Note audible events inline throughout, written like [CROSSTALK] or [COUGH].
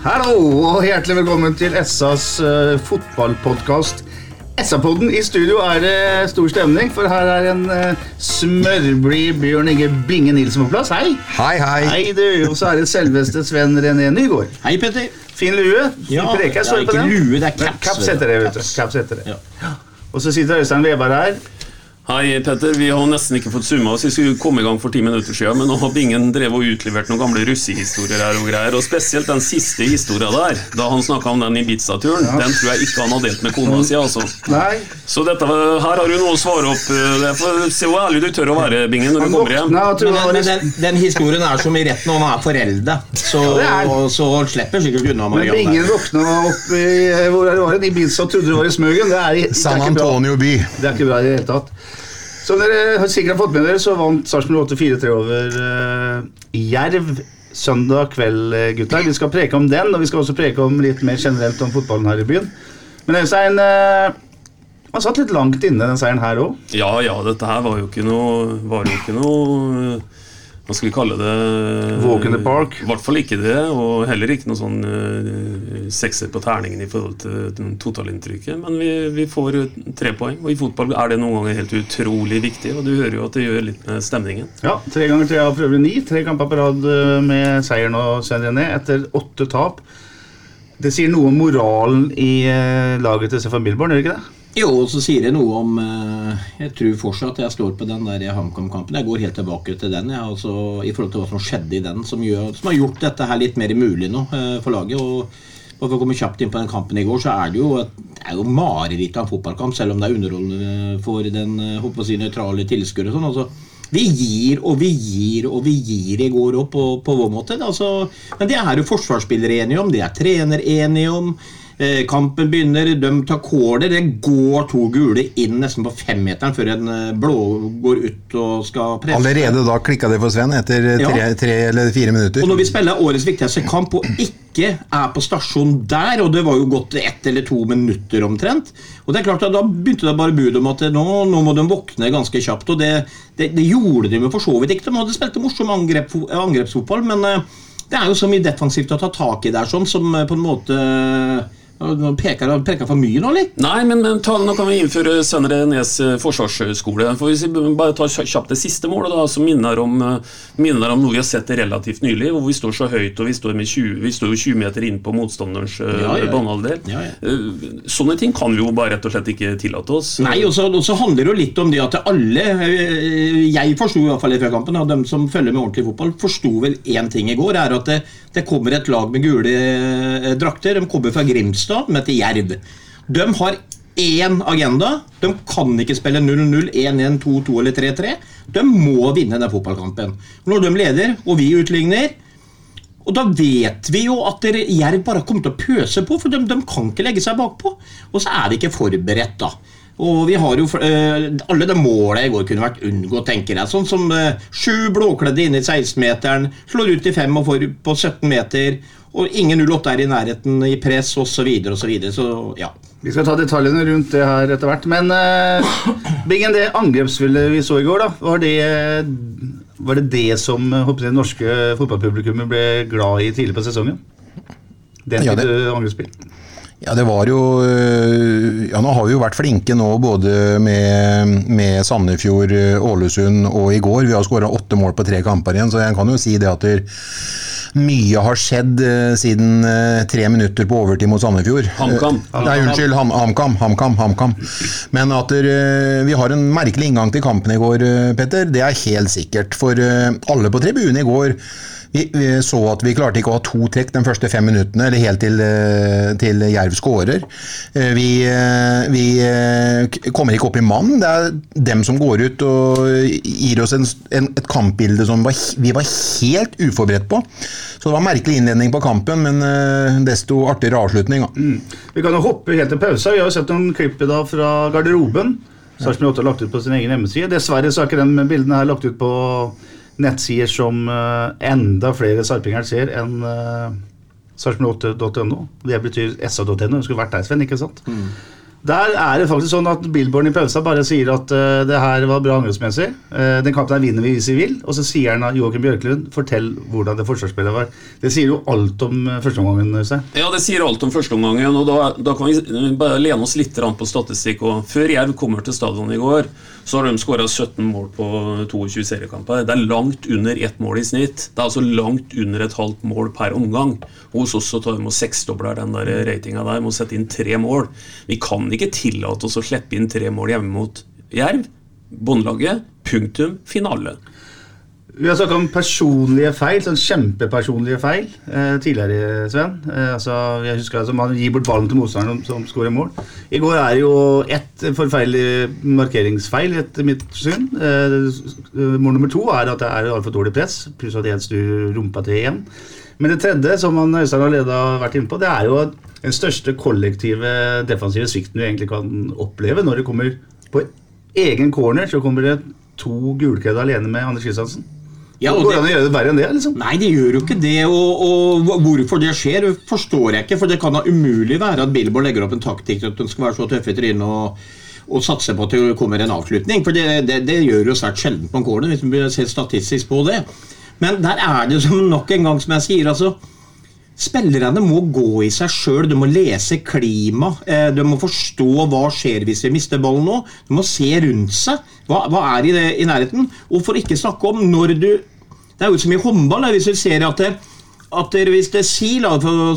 Hallo og hjertelig velkommen til SAs uh, fotballpodkast. SA-podden i studio er det stor stemning, for her er en uh, smørblid Bjørn Inge Binge Nilsen på plass. Hei! Hei, hei. Hei du, Og så er det selveste Sven René Nygård. Hei, Petter. Fin lue. Ja, Preker, det er ikke lue, det er caps, Caps heter det, vet du. Caps. Caps heter det. Ja. Og så sitter Øystein Weber her. Hei, Petter. Vi har nesten ikke fått summa oss. Vi skulle komme i gang for ti minutter siden, men nå har Bingen drevet og utlevert noen gamle russehistorier her og greier. Og spesielt den siste historia der, da han snakka om den Ibiza-turen, den tror jeg ikke han har delt med kona si, altså. Nei, Så dette, her har du noe å svare opp. Det får se hvor ærlig du tør å være, Bingen, når du kommer hjem. Nei, Men, den, men den, den historien er som i retten, og han er forelda. Så, ja, er. så slipper sikkert unna Men Bingen våkna opp i eh, hvor er det var, i Ibiza trodde det var i Smøgen. Det er, det er San ikke bra. Antonio by. Det er ikke bra i det hele tatt. Som dere sikkert har fått med dere, så vant Sarpsborg 8-4-3 over uh, Jerv søndag kveld, eh, gutter. Vi skal preke om den, og vi skal også preke om litt mer generelt om fotballen her i byen. Men Øystein uh, han satt litt langt inne, den seieren her òg. Ja, ja, dette her var jo ikke noe jo ikke noe Hva skal vi kalle det? Walk in the park. I hvert fall ikke det, og heller ikke noe sånn uh, sekser på terningen i forhold til totalinntrykket. Men vi, vi får tre poeng, og i fotball er det noen ganger helt utrolig viktig. Og du hører jo at det gjør litt med stemningen. Ja, tre ganger tre av prøver ni. Tre kamper på rad eh, med seieren og Svein René etter åtte tap. Det sier noe om moralen i eh, laget til Stefan Bilborn, gjør det ikke det? Jo, og så sier det noe om eh, Jeg tror fortsatt jeg står på den der HamKam-kampen. Jeg går helt tilbake til den, jeg, altså, i forhold til hva som skjedde i den, som, gjør, som har gjort dette her litt mer mulig nå eh, for laget. og For å komme kjapt inn på den kampen i går, så er det jo, det er jo mareritt av en fotballkamp, selv om det er underholdende for den eh, håper å si, nøytrale tilskuere. og Sånn, altså. Vi gir og vi gir og vi gir i går òg, på, på vår måte. Altså, men det er jo forsvarsspillere enige om, det er trener enige om. Eh, kampen begynner, de tar corner. Det går to gule inn nesten på femmeteren før en eh, blå går ut og skal presse. Allerede da klikka det for Sven etter tre, Ja. tre eller fire minutter. Og når vi spiller årets viktigste kamp og ikke er på stasjon der, og det var jo gått ett eller to minutter omtrent og det er klart at Da begynte det bare bud om at nå, nå må de våkne ganske kjapt. Og det, det, det gjorde de jo for så vidt ikke. De hadde spilt morsom angrep, angrepsfotball, men eh, det er jo så mye defensivt å ta tak i der, sånn, som eh, på en måte eh, nå Peker han for mye nå, eller? Nei, men, men ta, nå kan vi innføre Søndre Nes forsvarsskole forsvarshøgskole. For Hvis vi bare tar kjapt det siste målet, da, som minner om, eh, minner om noe vi har sett relativt nylig, hvor vi står så høyt og vi står, med 20, vi står jo 20 meter inn på motstanderens eh, Ja, ja, ja. banehalvdel. Ja. Eh, Sånne ting kan vi jo bare rett og slett ikke tillate oss. Nei, og så, handler det jo litt om det at alle eh, Jeg forsto i hvert fall i kampen, og de som følger med ordentlig fotball, forsto vel én ting i går. er at det, det kommer et lag med gule eh, drakter. De kommer fra Grimstad, med til Jerv. De har én agenda. De kan ikke spille 0-0, 1-1, 2-2 eller 3-3. De må vinne den fotballkampen. Når de leder, og vi utligner og da vet vi jo at Jerv bare kommer til å pøse på, for de, de kan ikke legge seg bakpå. Og så er de ikke forberedt, da. Og vi har jo øh, Alle de målene i går kunne vært unngått, tenker jeg. Sånn som øh, sju blåkledde inne i 16-meteren, slår ut i fem og får på 17 meter. Og ingen 08 er i nærheten i press, osv., osv. Så, videre, så ja. Vi skal ta detaljene rundt det her etter hvert. Men uh, Bingen, det angrepsspillet vi så i går, da, var det var det det som eh, håper det norske fotballpublikummet ble glad i tidlig på sesongen? Den Ja, det- angrepsspill? Ja, det var jo øh, Ja, nå har vi jo vært flinke nå både med, med Sandefjord, øh, Ålesund og i går. Vi har skåra åtte mål på tre kamper igjen, så jeg kan jo si det at der, mye har skjedd øh, siden tre minutter på overtid mot Sandefjord. HamKam. Eh, Nei, unnskyld. Ham- HamKam. HamKam. HamKam. Men at der, vi har en merkelig inngang til kampen i går, Petter, det er helt sikkert. For alle på tribunen i går Vi, vi så at vi klarte ikke å ha to trekk de første fem minuttene, eller helt til, eh, til Jerv skårer. Eh, Vi, eh, vi kommer ikke opp i mann. Det er dem som går ut og gir oss en, en, et kampbilde som var, vi var helt uforberedt på. Så det var en merkelig innledning på kampen, men desto artigere avslutning. Mm. Vi kan jo hoppe helt til pause. Vi har jo sett noen klipp i dag fra garderoben. Sarpsborg 8 har lagt ut på sin egen hjemmeside. Dessverre så er ikke den bildene her lagt ut på nettsider som eh, enda flere sarpinger ser enn uh, sarpsborg8.no. Det betyr sa.no. det skulle vært der, Sven, ikke sant? Der er det faktisk sånn at Billboarden i pausa bare sier at uh, det her var bra angrepsmessig. Uh, den kampen her vinner vi hvis vi vil. Og så sier han Joakim Bjørklund fortell hvordan det forsvarsspillet var. Det sier jo alt om uh, førsteomgangen. Øystein. Ja, Det sier alt om førsteomgangen. og da, da kan vi eh, bare lene oss litt på statistikk. Og før Jerv kommer til stadion i går, så har de skåra 17 mål på 22 seriekamper. Det er langt under ett mål i snitt. Det er altså langt under et halvt mål per omgang. Hos oss så tar vi og seksdobler den der ratinga der med å sette inn tre mål. Vi kan ikke tillate oss å slippe inn tre mål hjemme mot Jerv. Båndlaget. Punktum. Finale. Vi har snakka om personlige feil, sånn kjempepersonlige feil, eh, tidligere, Sven. Eh, altså, jeg husker altså, Man gir bort ballen til motstanderen som, som skårer mål. I går er det jo ett forferdelig markeringsfeil, etter mitt syn. Eh, mål nummer to er at det er altfor dårlig press, pluss at én snur rumpa til igjen. Men det tredje, som han Øystein allerede har vært inne på, det er jo den største kollektive defensive svikten du egentlig kan oppleve når det kommer på egen corner, så kommer det to gulkledde alene med Anders Kristiansen. Ja, og Går det det- an å gjøre det verre enn det? liksom? Nei, det gjør jo ikke det. Og, og hvorfor det skjer, forstår jeg ikke. For det kan da umulig være at Bilbo legger opp en taktikk at de skal være så tøffe i trynet og, og satse på at det kommer en avslutning. For det, det, det gjør jo svært sjelden på en corner, hvis vi ser statistisk på det. Men der er det som nok en gang, som jeg sier, altså Spillerne må gå i seg sjøl, du må lese klima. du må forstå hva skjer hvis vi mister ballen nå. Du må se rundt seg. Hva, hva er i, det, i nærheten? Og for ikke snakke om når du Det er jo som i håndball. Hvis du ser at, det, at det, hvis det SIL,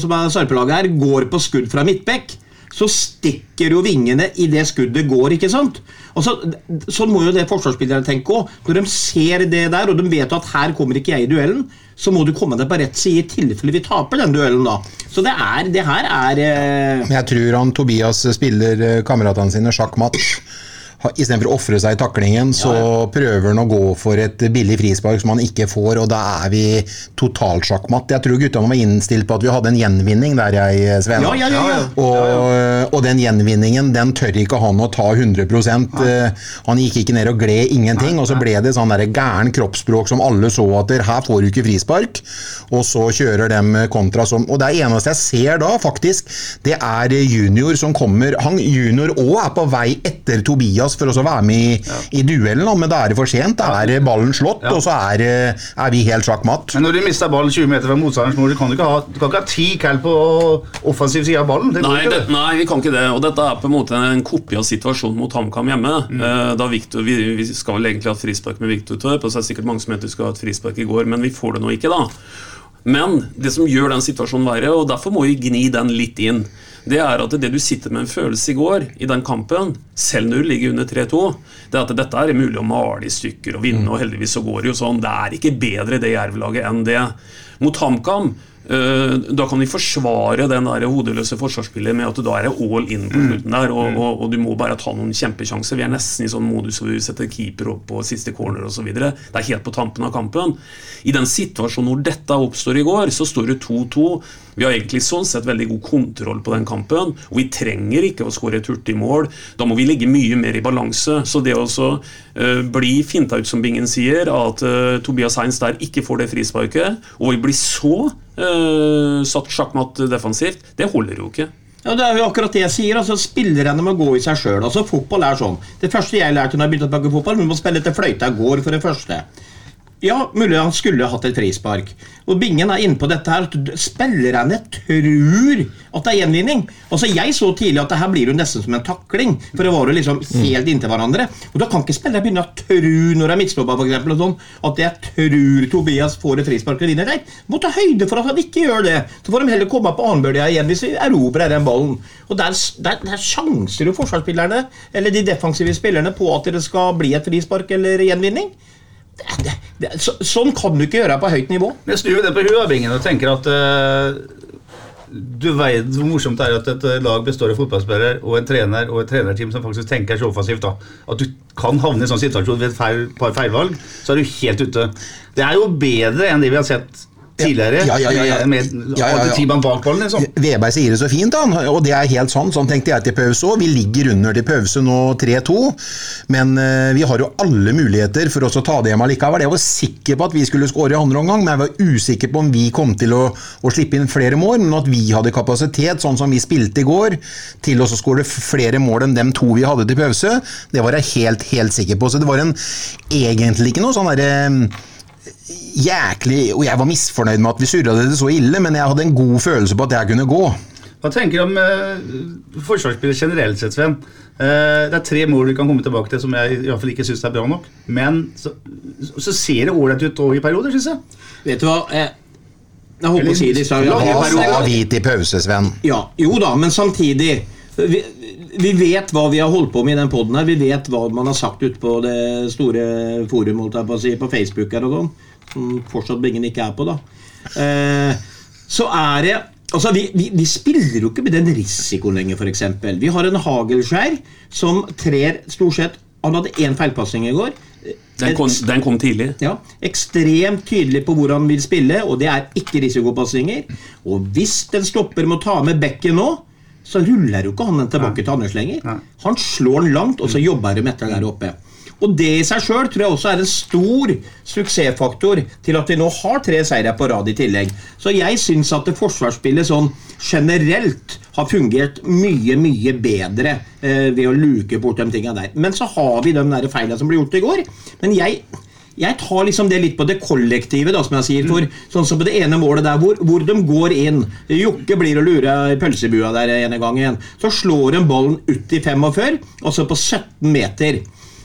som er Sarpelaget her, går på skudd fra midtbekk, så stikker jo vingene i det skuddet går, ikke sant? Altså, sånn må jo det forsvarsspillerne tenke òg. Når de ser det der, og de vet at her kommer ikke jeg i duellen, så må du komme deg på rett side i tilfelle vi taper den duellen, da. Så det er Det her er eh, jeg tror han Tobias spiller eh, kameratene sine sjakkmatt. Ha- Istedenfor å ofre seg i taklingen, så prøver han å gå for et billig frispark som han ikke får, og da er vi totalt sjakkmatt. Jeg tror guttene var innstilt på at vi hadde en gjenvinning der, jeg, Sven. Ja, ja, ja. ja. Og, og den gjenvinningen, den tør ikke han å ta 100 Nei. Han gikk ikke ned og gled ingenting, og så ble det sånn der gæren kroppsspråk som alle så at her får du ikke frispark, og så kjører dem kontra som Og det eneste jeg ser da, faktisk, det er junior som kommer Han junior òg er på vei etter Tobias for å være med i, i duellen, men da er det for sent. Da er ballen slått, og så er, er vi helt sjakkmatt. Men når du mister ballen 20 meter fra motstanderens mål, du kan ikke ha, du kan ikke ha ti cal på offensiv side av ballen. Det går Nei, ikke, det, det. nei, vi kan ikke det. Og dette er på en måte en kopi av situasjonen mot HamKam hjemme. Mm. Da Victor, vi, vi skal vel egentlig ha et frispark med Victor Torp, og så er det sikkert mange som mente vi skulle ha et frispark i går, men vi får det nå ikke, da. Men det som gjør den situasjonen verre, og derfor må vi gni den litt inn, det er at det du sitter med en følelse i går, i den kampen, selv når du ligger under 3-2, det er at dette er mulig å male i stykker og vinne, og heldigvis så går det jo sånn. Det er ikke bedre det Jerv-laget enn det. Mot HamKam eh, da kan vi forsvare den der hodeløse forsvarsspillet med at da er det all in på slutten der, og, og, og du må bare ta noen kjempesjanser. Vi er nesten i sånn modus hvor vi setter keeper opp på siste corner osv. Det er helt på tampen av kampen. I den situasjonen hvor dette oppstår i går, så står det 2-2. Vi har egentlig sånn sett veldig god kontroll på den kampen, og vi trenger ikke å skåre et hurtig mål. Da må vi ligge mye mer i balanse. Så det å eh, bli finta ut, som Bingen sier, at uh, Tobias Heinz der ikke får det frisparket, og vi blir så uh, satt sjakkmatt defensivt, det holder jo ikke. Ja, Det er jo akkurat det jeg sier. altså Spillerne må gå i seg sjøl. Altså, fotball er sånn. Det første jeg lærte når jeg begynte å spille fotball, vi må spille etter fløyta går, for det første. Ja, mulig han skulle hatt et frispark. Og Bingen er inne på dette her. at Spillerne tror at det er gjenvinning. Altså, Jeg så tidlig at det her blir jo nesten som en takling. For det var jo liksom helt inntil hverandre. Og Da kan ikke spillere begynne å tro når de er midtstopper, for eksempel, og sånn, at jeg tror Tobias får et frispark og vinner. Nei, må ta høyde for at han ikke gjør det. Så får de heller komme på annenbølga igjen hvis vi erobrer den ballen. Og der, der, der sjanser jo forsvarsspillerne, eller de defensive spillerne, på at det skal bli et frispark eller gjenvinning. Det, det, så, sånn kan du ikke gjøre på høyt nivå. Jeg snur det på huabingen og tenker at uh, du vet hvor morsomt det er at et lag består av fotballspillere og en trener og et trenerteam som faktisk tenker så offensivt. da. At du kan havne i en sånn situasjon ved et feil, par feilvalg, så er du helt ute. Det er jo bedre enn det vi har sett tidligere. Ja, ja, ja, ja. Med, ja. ti mann bak ballen, liksom. Veberg sier det så fint, han, og det er helt sånn. Sånn tenkte jeg til pause òg. Vi ligger under til pause nå 3-2, men uh, vi har jo alle muligheter for oss å ta det hjem allikevel. Jeg var sikker på at vi skulle skåre i andre omgang, men jeg var usikker på om vi kom til å, å slippe inn flere mål, men at vi hadde kapasitet, sånn som vi spilte i går, til å skåre flere mål enn dem to vi hadde til pause, det var jeg helt, helt sikker på. Så det var en egentlig ikke noe sånn derre jæklig Og jeg var misfornøyd med at vi surra det så ille, men jeg hadde en god følelse på at jeg kunne gå. Hva tenker du om eh, forsvarsspillet generelt sett, Sven? Eh, det er tre mål du kan komme tilbake til som jeg i hvert fall ikke syns er bra nok. Men så, så ser det ålreit ut også i perioder, syns jeg. Vet du hva? Jeg, jeg håper å si det i stad. Hva sa vi til pause, Sven? Ja, jo da, men samtidig vi, vi vet hva vi har holdt på med i den poden her. Vi vet hva man har sagt ute på det store forum, på si, på Facebook her og sånn. Som fortsatt Bingen ikke er på, da. Eh, så er det Altså, vi, vi, vi spiller jo ikke med den risikoen lenger, f.eks. Vi har en Hagelskjær som trer stort sett Han hadde én feilpasning i går. Den kom, den kom tidlig. Ja, Ekstremt tydelig på hvor han vil spille, og det er ikke risikopasninger. Og hvis den stopper med å ta med bekken nå, så ruller jo ikke han den tilbake til Anders lenger. Nei. Han slår den langt, og så jobber de etter der oppe. Og det i seg sjøl tror jeg også er en stor suksessfaktor til at vi nå har tre seire på rad i tillegg. Så jeg syns at det forsvarsspillet sånn generelt har fungert mye, mye bedre eh, ved å luke bort de tinga der. Men så har vi de feilene som ble gjort i går. Men jeg jeg tar liksom det litt på det kollektive, da, som jeg sier. For sånn som på det ene målet der hvor, hvor de går inn Jokke blir å lure pølsebua der ene gangen. Så slår de ballen ut i 45, altså på 17 meter.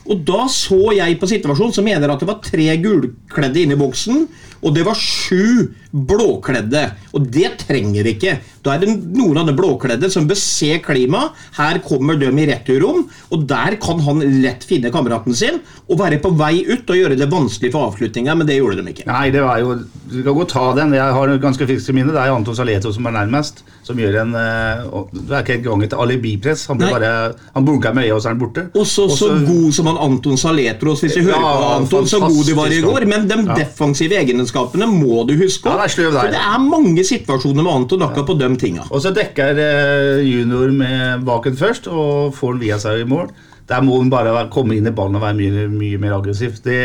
Og da så jeg på situasjonen som mener at det var tre gulkledde inne i boksen, og det var sju blåkledde. Og det trenger vi ikke. Da er det noen av de blåkledde som bør se klimaet. Her kommer de i returrom, og der kan han lett finne kameraten sin og være på vei ut og gjøre det vanskelig for avslutninga, men det gjorde de ikke. Nei, det var jo Du kan godt ta den. Jeg har ganske friskt minne. Det er Anton Saleto som er nærmest. Som gjør en eh, Det er ikke engang et alibipress. Han, bare, han blunker med øyet, og så er han borte. Og så så god som han Anton Saletros, hvis vi hører Ja, på Anton, så god de var i går. Men de ja. defensive egenskapene må du huske Ja, det er sløv der. For det er mange situasjoner med Anton akkurat på de tinga. Og så dekker eh, junior med baken først, og får han via seg i mål. Der må hun bare komme inn i ballen og være mye, mye mer aggressiv. Det,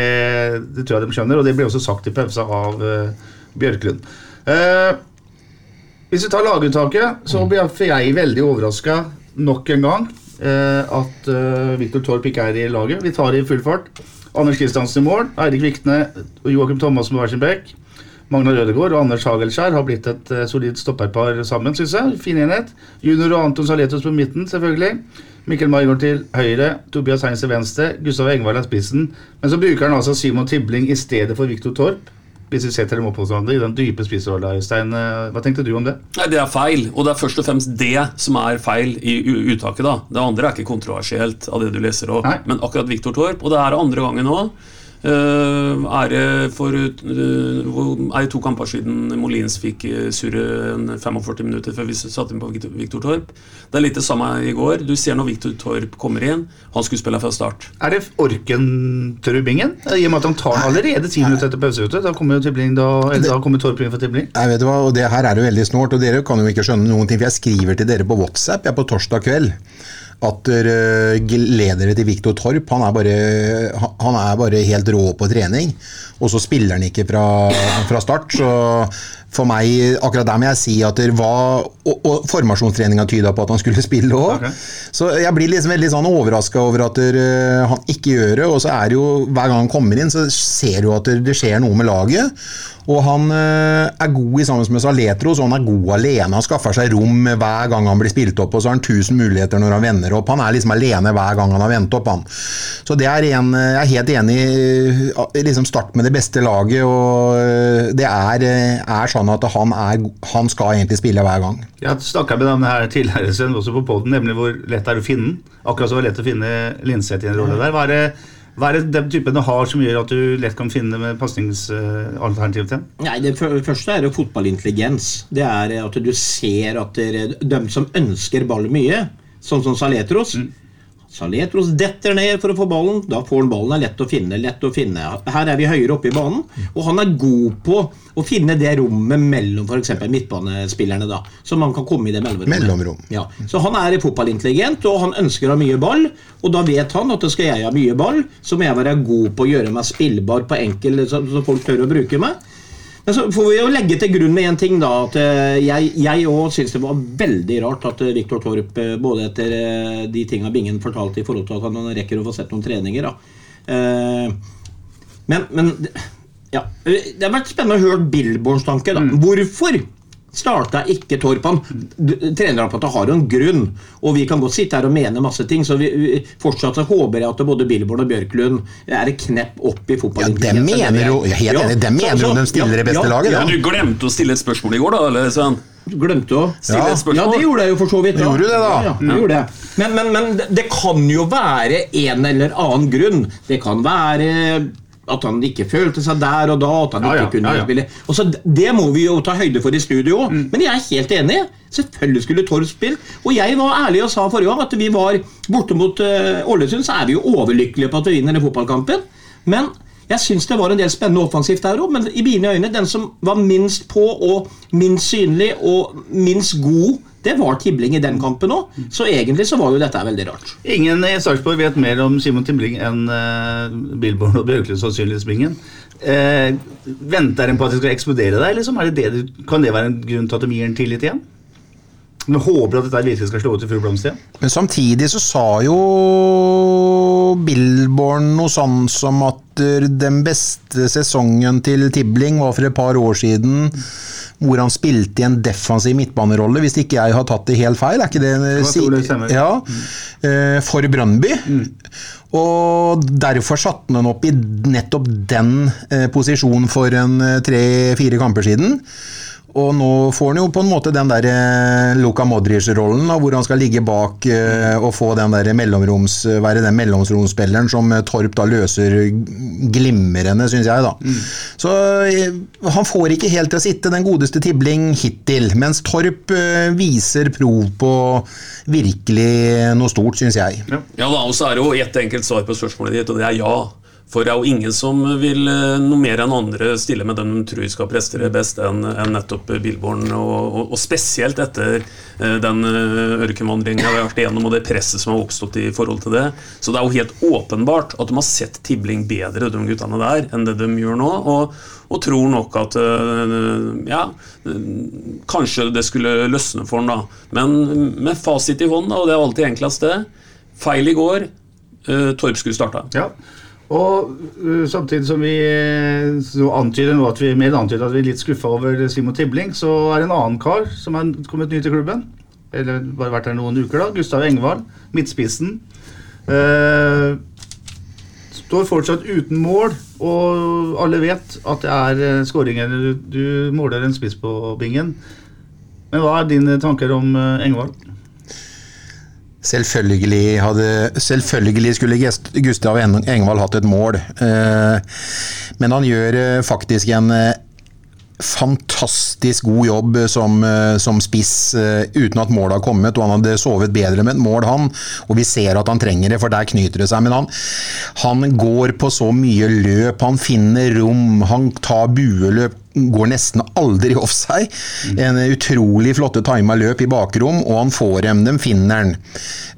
det tror jeg de skjønner, og det ble også sagt i pausa av uh, Bjørklund. Uh, hvis vi tar laguttaket, så blir jeg, veldig overraska nok en gang uh, at Viktor Torp ikke er i laget. Vi tar det i full fart. Anders Kristiansen i mål. Eirik Vikne og Joakim Thomassen på hver sin bekk. Magna Rødegård og Anders Hagelskjær har blitt et eh, solid stopperpar sammen, syns jeg. Fin enhet. Junior og Anton Saletos på midten, selvfølgelig. Mikkel Maigård til høyre, Tobias Heinz til venstre, Gustav Engvald er spissen. Men så bruker han altså Simon Tibling i stedet for Viktor Torp. Hvis vi setter dem opp hos hverandre i den dype spissrolla, Øystein. Eh, Hva tenkte du om det? Nei, Det er feil, og det er først og fremst det som er feil i uttaket. da. Det andre er ikke kontroversielt av det du leser opp. Nei. Men akkurat Viktor Torp, og det er andre gangen nå er det for Er det to kamper siden Molins fikk uh, surre 45 minutter før vi satte inn på Viktor Torp. Det er litt det samme i går. Du ser når Viktor Torp kommer inn. Han skulle spille fra start. Er det orken til I og med at han tar allerede ti minutter etter pause. ute. Da kommer jo Tibling, da, eller da kommer Torp inn for Tibling. Jeg vet hva, og Det her er jo veldig snålt, og dere kan jo ikke skjønne noen ting. For jeg skriver til dere på WhatsApp jeg er på torsdag kveld at uh, ledere til Viktor Torp. Han er, bare, han er bare helt rå på trening. Og så spiller han ikke fra, fra start. Så for meg, akkurat der må jeg si at det var Og, og formasjonstreninga tyda på at han skulle [LAUGHS] spille òg. Okay. Så jeg blir liksom veldig sånn overraska over at dere, han ikke gjør det. Og så er det jo, hver gang han kommer inn, så ser du at det, det skjer noe med laget. Og han eh, er god i sammen med Saletro, så han er god alene. Han skaffer seg rom hver gang han blir spilt opp, og så har han 1000 muligheter når han vender opp. Han er liksom alene hver gang han har vendt opp, han. Så det er en, jeg er helt enig. i liksom Start med det beste laget, og eh, det er, eh, er sånn at han, er, han skal egentlig spille hver gang. Jeg snakka med denne her tidligere, også på podden, nemlig hvor lett det er å finne den. Akkurat var det lett å finne Linseth i en rolle der. Hva det, Hva er det den typen du har som gjør at du lett kan finne med pasningsalternativ til? Nei, Det første er jo fotballintelligens. Det er at du ser at de som ønsker ball mye, sånn som Saletros Saletros detter ned for å få ballen. Da får han ballen. er lett å finne. lett å finne. Her er vi høyere oppe i banen, og han er god på å finne det rommet mellom f.eks. midtbanespillerne. da, Så man kan komme i det mellomrommet. Mellomrom. Ja. Så han er fotballintelligent, og han ønsker å ha mye ball. Og da vet han at skal jeg ha mye ball, så må jeg være god på å gjøre meg spillbar på enkel, så, folk tør å bruke meg. Men så får vi jo legge til grunn med en ting, da. At eh, jeg, òg syns det var veldig rart at eh, Viktor Torp, eh, både etter de tinga Bingen fortalte i forhold til at han rekker å få sett noen treninger, da. Men, men ja. Det har vært spennende å høre Billborns tanke. da. Hvorfor starta ikke Torp han? Trenerapparatet har jo en grunn, og vi kan godt sitte her og mene masse ting. Så vi, vi, fortsatt håper jeg at både Billborn og Bjørklund er et knepp opp i Ja, fotballintelligens. dem mener jo, helt enig, dem mener jo de stiller det beste laget, Ja, du glemte å stille et spørsmål i går, da, eller Sven? Glemte å Stille et spørsmål. Ja, det gjorde jeg jo for så vidt. Gjorde du det, da? Ja, ja, det gjorde jeg. Men, men, men det- det kan jo være en eller annen grunn. Det kan være at han ikke følte seg der og da. At han Ja, ikke ja, kunne ja, spille og så Det må vi jo ta høyde for i studio. Men jeg er helt enig. Selvfølgelig skulle Torp spilt. Og jeg var ærlig og sa forrige gang at vi var borte mot Ålesund, Ålesund, så er vi jo overlykkelige på at vi vinner den fotballkampen. Men jeg syns det var en del spennende offensivt der òg, men i mine øyne den som var minst på og minst synlig og minst god, det var Tibling i den kampen òg. Så egentlig så var jo dette veldig rart. Ingen i Sarpsborg vet mer om Simon Tibling enn uh, Billborn og Bjørklund sannsynligvis Bingen. Uh, venter en på at det skal eksplodere der? Liksom? Det det kan det være en grunn til at de gir en tillit igjen? Men håper at dette virkelig skal slå ut i full blomst igjen? Men samtidig så sa jo Billborn noe sånn som at eh, den beste sesongen til Tibling var for et par år siden, hvor han spilte i en defensiv midtbanerolle, hvis ikke jeg har tatt det helt feil. Er ikke det Jeg det. Ja, eh, for Brøndby. Og derfor satte han opp i nettopp den eh, posisjonen for en eh, tre-fire kamper siden. Og nå får han jo på en måte den der eh, Luka Modric-rollen, hvor han skal ligge bak eh, og få den der mellomroms, være den mellomromsspilleren som eh, Torp da løser glimrende, syns jeg. da. Så eh, han får ikke helt til å sitte, den godeste Tibling, hittil. Mens Torp eh, viser prov på virkelig noe stort, syns jeg. Ja. Ja da, og så er det jo ett enkelt svar på spørsmålet ditt, og det er ja. For det er jo ingen som vil eh, noe mer enn andre stille med den de tror skal prestere best, enn en nettopp Billborn. Og, og, og spesielt etter eh, den ørkenvandringa ørkenvandringen vi har vært igjennom, og det presset som har oppstått i forhold til det. Så det er jo helt åpenbart at de har sett Tibling bedre, de guttene der, enn det de gjør nå. Og, og tror nok at eh, ja, eh, kanskje det skulle løsne for han da. Men med fasit i hånd, og det er alltid enklest det. Feil i går. eh, Torp skulle starta. Ja. Og uh, samtidig som vi uh, så antyder at vi mer antyder at vi er litt skuffa over Simon Tibling, så er det en annen kar som er kommet ny til klubben. Eller bare vært her noen uker, da. Gustav Engvald, midtspissen. Uh, står fortsatt uten mål, og alle vet at det er skåringer du, måler en spiss på, Bingen. Men hva er dine tanker om Engvald? Selvfølgelig, hadde, selvfølgelig skulle Gustav En- Engvald hatt et mål. Eh, men han gjør eh, faktisk en eh, fantastisk god jobb som, som spiss uten at målet har kommet. og Han hadde sovet bedre med et mål, han. Og vi ser at han trenger det, for der knyter det seg. Men han, han går på så mye løp. Han finner rom. Han tar bueløp. Går nesten aldri [LAUGHS] offside. En utrolig flotte tima løp i bakrom, og han får dem. Dem finner han.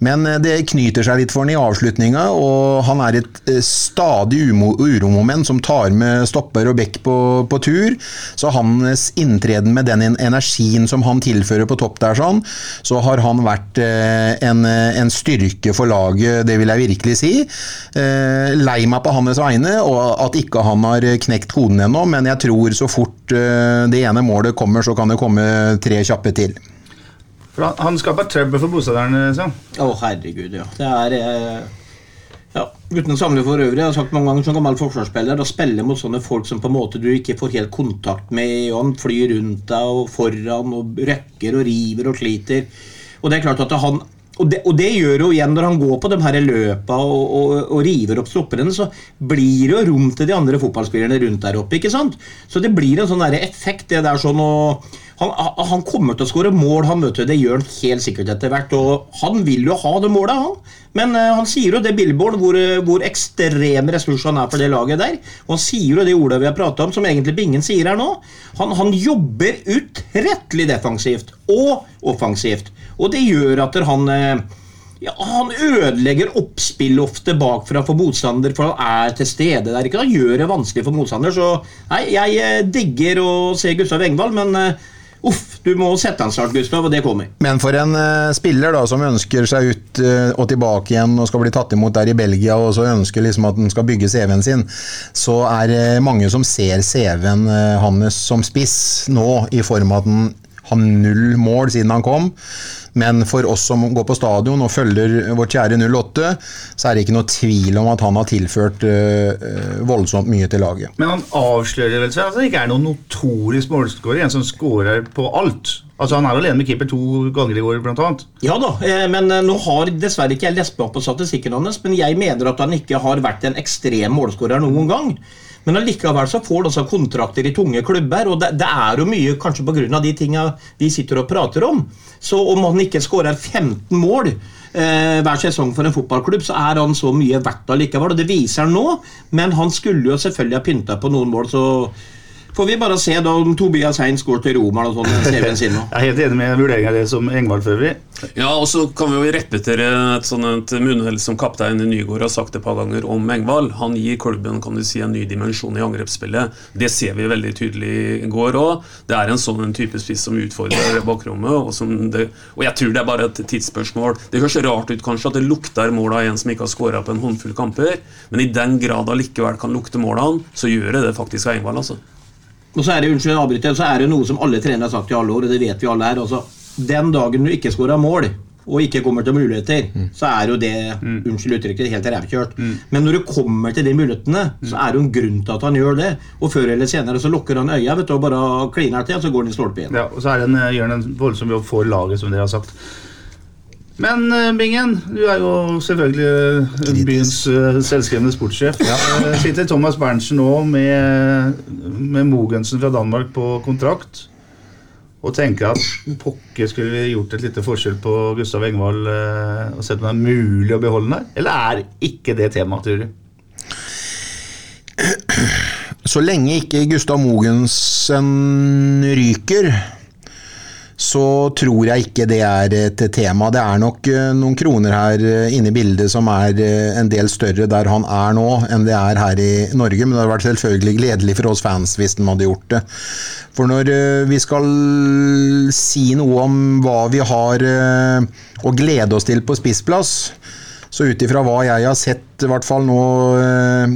Men eh, det knyter seg litt for han i avslutninga, og han er et eh, stadig uromoment som tar med stopper og bekk på, på tur. Så hans inntreden med den energien som han tilfører på topp der, sånn, så har han vært eh, en, en styrke for laget, det vil jeg virkelig si. Lei meg på hans vegne, og at ikke han har knekt koden ennå, men jeg tror så fort eh, det ene målet kommer, så kan det komme tre kjappe til. For han, han skaper trøbbel for bosetterne? Å, oh, herregud, ja. Det er eh, ja, Uten å samle for øvrig, jeg har sagt mange ganger som gammel forsvarsspiller, å spille mot sånne folk som på en måte du ikke får helt kontakt med, og han flyr rundt deg og foran og røkker og river og sliter. Og det er klart at han, og, det, og det gjør jo igjen når han går på de her løpa og, og, og river opp stopperne, så blir det jo rom til de andre fotballspillerne rundt der oppe. ikke sant? Så det blir en sånn der effekt. det der sånn og han, han kommer til å skåre mål, han vet du, det gjør han helt sikkert etter hvert. Og han vil jo ha det målet, han. Men uh, han sier jo det Billboard, hvor, hvor ekstrem ressurs han er for det laget der. Og han sier jo det ordet vi har prata om, som egentlig Bingen sier her nå. Han, han jobber utrettelig defensivt og offensivt. Og det gjør at han uh, ja, Han ødelegger oppspill ofte bakfra for motstander, for han er til stede der. ikke Han gjør det vanskelig for motstander. Så nei, jeg eh, digger å se Gustav Engvald, men uh, Uff, du må sette han snart, Gustav, og det kommer. Men for en uh, spiller da, som ønsker seg ut uh, og tilbake igjen og skal bli tatt imot der i Belgia, og så ønsker liksom at han skal bygge CV-en sin, så er det mange som ser CV-en hans som spiss nå, i form av at han har null mål siden han kom. Men for oss som går på stadion og følger vårt kjære 08, så er det ikke noe tvil om at han har tilført øh, voldsomt mye til laget. Men han avslører vel seg at han ikke er noen notorisk målskårer, en som skårer på alt. Altså Han er alene med keeper to ganger i år, annet. Ja da, men nå har dessverre ikke jeg lest meg opp på statistikken hans, men jeg mener at han ikke har vært en ekstrem målskårer noen gang. Men allikevel så får de kontrakter i tunge klubber, og det, det er jo mye kanskje pga. de tinga vi sitter og prater om. Så om han ikke skårer 15 mål eh, hver sesong for en fotballklubb, så er han så mye verdt allikevel. Og det viser han nå, men han skulle jo selvfølgelig ha pynta på noen mål, så får vi bare se da om Tobias Heins går til Roma og sånn. Jeg er helt enig med vurderinga di som Engvald for øvrig. Ja, og så kan vi jo repetere et sånt munnhell som kaptein Nygaard har sagt et par ganger om Engvald. Han gir klubben kan du si, en ny dimensjon i angrepsspillet. Det ser vi veldig tydelig i går òg. Det er en sånn en type spiss som utfordrer bakrommet. Og, det, og, jeg tror det er bare et tidsspørsmål. Det høres rart ut kanskje at det lukter mål av en som ikke har skåra på en håndfull kamper, men i den grad allikevel kan lukte målene, så gjør det det faktisk av Engvald. altså. Og så er det unnskyld avbryter, så er det noe som alle trenere har sagt i alle år, og det vet vi alle her. Altså, den dagen du ikke skårer mål, og ikke kommer til muligheter, mm. så er jo det mm. unnskyld uttrykket, helt rævkjørt. Mm. Men når du kommer til de mulighetene, så er det en grunn til at han gjør det. Og før eller senere så lukker han øya vet du, og bare kliner til, og så går han i stolpen igjen. Ja, og så er det en, gjør han en voldsom jobb for laget, som dere har sagt. Men uh, Bingen, du er jo selvfølgelig uh, byens uh, selvskrevne sportssjef. Ja. sitter Thomas Berntsen nå med, med Mogensen fra Danmark på kontrakt og tenker at pokker skulle vi gjort et lite forskjell på Gustav Engvald og sett om det er mulig å beholde den her? Eller er ikke det temaet, tror du? Så lenge ikke Gustav Mogensen ryker så tror jeg ikke det er et tema. Det er nok eh, noen kroner her eh, inne i bildet som er eh, en del større der han er nå, enn det er her i Norge. Men det hadde vært selvfølgelig gledelig for oss fans hvis de hadde gjort det. For når vi skal si noe om hva vi har å glede oss til på spissplass, så ut ifra hva jeg har sett, i hvert fall nå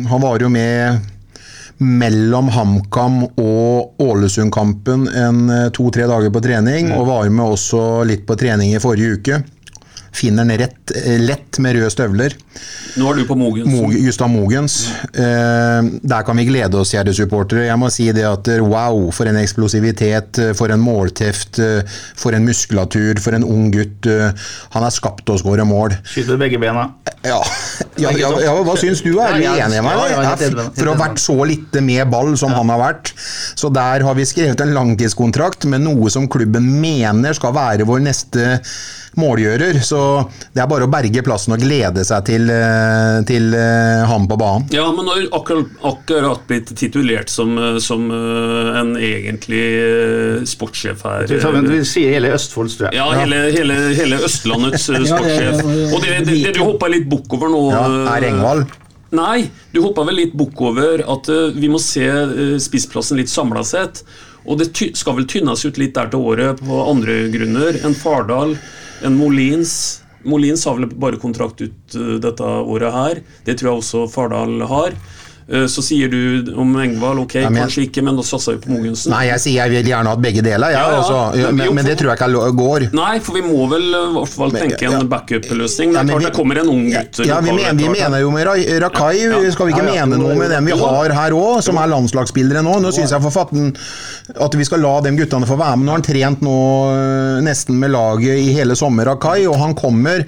Han var jo med mellom HamKam og Ålesund-kampen en eh, to-tre dager på trening, mm. og var med også litt på trening i forrige uke. Finner den rett, eh, lett med røde støvler. Nå er du på Mogens. Mog, Justad Mogens. Eh, der kan vi glede oss, kjære supportere. Jeg må si det at eh, wow, for en eksplosivitet, for en målteft, for en muskulatur, for en ung gutt. Han er skapt til å skåre mål. Skyter begge bena. Ja. Ja, ja, ja, hva syns du? Er du enig med meg? For å ha vært så lite med ball som han har vært. Så der har vi skrevet en langtidskontrakt med noe som klubben mener skal være vår neste målgjører. Så det er bare å berge plassen og glede seg til, eh, til eh, ham på banen. Ja, men har akkurat, akkurat blitt titulert som, eh, som en egentlig sportssjef her. Du, du sier hele Østfolds, tror jeg. Ja, hele, hele, hele Østlandets [LAUGHS] sportssjef. Og det, det, det du hoppa litt bukk over nå ja, Er Engvald? Nei, du hoppa vel litt bukk over at vi må se spissplassen litt samla sett. Og det skal vel tynnes ut litt der til året på andre grunner. enn Fardal enn Molins Molins har vel bare kontrakt ut uh, dette året her. Det tror jeg også Fardal har. Eh, Så sier du om Engvald ok, Ja, men- kanskje ikke, men da satser vi på Mogensen. Nei, jeg sier jeg vil gjerne ha begge deler, Ja, ja. altså. Men- men, det tror jeg ikke går. Nei, for vi må vel eh, i hvert fall tenke en backup-løsning. Det er klart vi- det kommer en ung gutt. Ja, vi, mener, vi mener jo med Rakai, skal vi ikke mene noe med dem vi har her òg, som er landslagsspillere nå. Nå syns jeg for fatten at vi skal la de guttene få være med. Nå har han trent nå øh, nesten med laget i hele sommer, Rakai, og han kommer.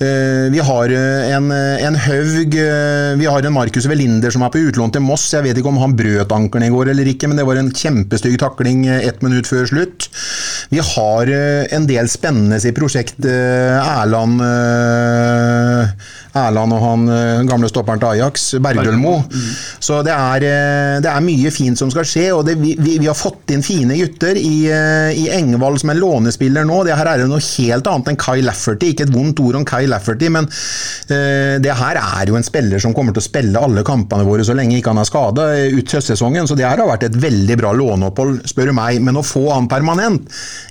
Eh, Vi har eh, en, en Haug, eh, vi har en Markus Velinder som er på utlån til Moss. Jeg vet ikke om han brøt ankelen i går eller ikke, men det var en kjempestygg takling eh, ett minutt før slutt. Vi har eh, en del spennende i prosjekt. eh, Erland Erland og han eh, gamle stopperen til Ajax, Bergdølmo. Så det er, eh, det er mye fint som skal skje, og det, vi, vi, har fått inn fine gutter i, eh, i Engvald som er lånespiller nå. Det her er jo noe helt annet enn Kai Lafferty. Ikke et vondt ord om Kai Lafferty, men uh, det her er jo en spiller som kommer til å spille alle kampene våre så lenge ikke han er skada ut høstsesongen. Så det her har vært et veldig bra låneopphold, spør du meg. Men å få han permanent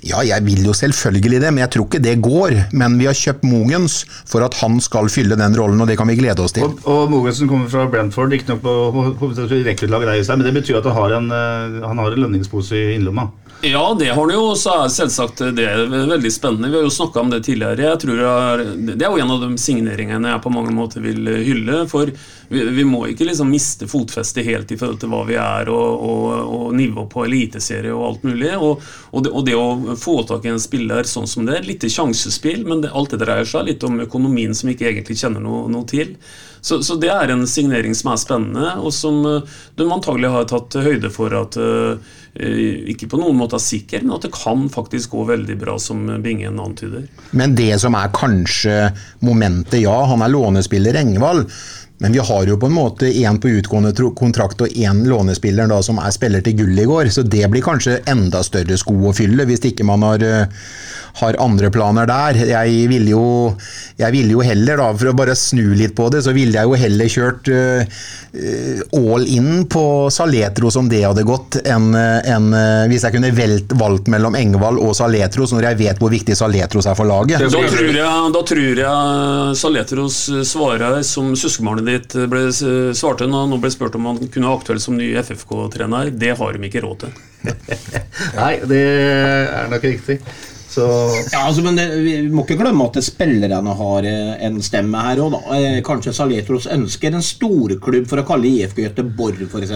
Ja, jeg vil jo selvfølgelig det, men jeg tror ikke det går. Men vi har kjøpt Mogens for at han skal fylle den rollen, og det kan vi glede oss til. Og, og Mogensen kommer fra Brentford, ikke nok på, rekruttlaget der, men det betyr at han har en, eh, han har en lønningspose i innlomma. Ja, det har han jo. Så er selvsagt det er veldig spennende. Vi har jo snakka om det tidligere. Jeg tror er, det er jo en av de signeringene jeg på mange måter vil hylle. For vi, vi må ikke liksom miste fotfestet helt i forhold til hva vi er og, og, og nivå på eliteserie og alt mulig. Og, det, og det å få tak i en spiller sånn som det, litt sjansespill, men det, alt det dreier seg litt om økonomien som vi ikke egentlig kjenner noe, noe til. Så, så det er en signering som er spennende, og som eh, de antagelig har tatt høyde for at eh, ikke på noen måte er sikker, men at det kan faktisk gå veldig bra, som Bingen antyder. Men det som er kanskje momentet, ja, han er lånespiller Engvald. Men vi har jo på en måte én på utgående kontrakt og én lånespiller da, som er spiller til gull i går. Så det blir kanskje enda større sko å fylle, hvis ikke man har, eh, har andre planer der. Jeg ville jo, jeg ville jo heller, da, for å bare snu litt på det, så ville jeg jo heller kjørt eh, all in på Saletro som det hadde gått, enn en, eh, hvis jeg kunne velt, valgt mellom Engvald og Saletros, når jeg vet hvor viktig Saletros er for laget. Da tror jeg, da tror jeg Saletros svarer som søskenbarnet ditt ble, svarte når han ble spurt om han kunne være aktuell som ny FFK-trener. Det har de ikke råd til. [LAUGHS] Nei, det er nok riktig. Så Ja, altså, men det, Vi må ikke glemme at spillerne har eh, en stemme her òg. Kanskje Saletros ønsker en storklubb for å kalle IFK Göteborg f.eks.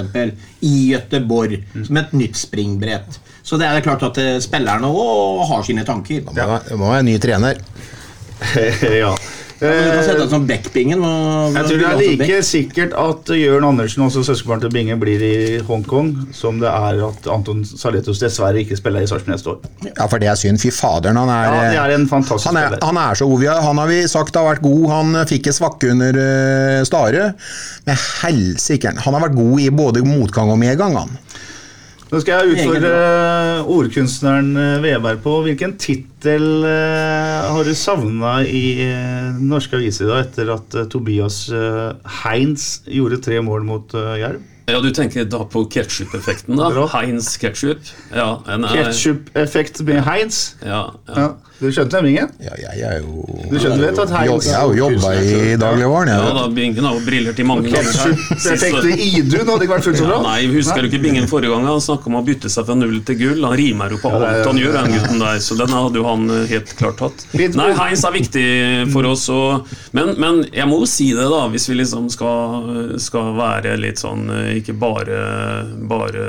I Göteborg, som et nytt springbrett. Så det er klart at eh, spillerne òg har sine tanker. Det må være en ny trener. [LAUGHS] ja. Ja, du kan sette Eh, som backbingen. Jeg tror det er altså like sikkert at Jørn Andersen, også søskenbarn til Binge, blir i Hongkong, som det er at Anton Saletos dessverre ikke spiller i Sarpsborg neste år. Ja, for det er synd. Fy faderen, han er, Ja, det er en fantastisk han er, spiller. han er så god. Han har vi sagt har vært god. Han eh, fikk et svakke under uh, Stare. Men helsike, han har vært god i både motgang og medgang, han. Nå skal jeg utfordre ordkunstneren eh, Veberg på hvilken tittel eh, har du savna i eh, norske aviser da, etter at Tobias Heinz gjorde tre mål mot Jerv? Ja, Du tenker da på ketsjup-effekten, da? Heinz ketsjup. Ja, Ketsjup-effekt med Heinz. Ja, ja. Ja. Du skjønte stemningen? Ja, jeg er jo Du skjønner, vet at Heinz Jeg har jo jobba i dagligvaren, jeg. ja da. Bingen har jo briller til mange ganger her. Ketsjup-effekt i Idun hadde ikke vært fullt så bra. Ja, nei, Husker du ikke Bingen forrige gang? Han snakka om å bytte seg fra null til gull. Han rimer jo på det ja, alt han gjør, den gutten der. Så den hadde jo han eh, helt klart tatt. Nei, heis er viktig for oss. Og, men, men jeg må jo si det, da, hvis vi liksom skal, skal være litt sånn eh, Ikke bare, bare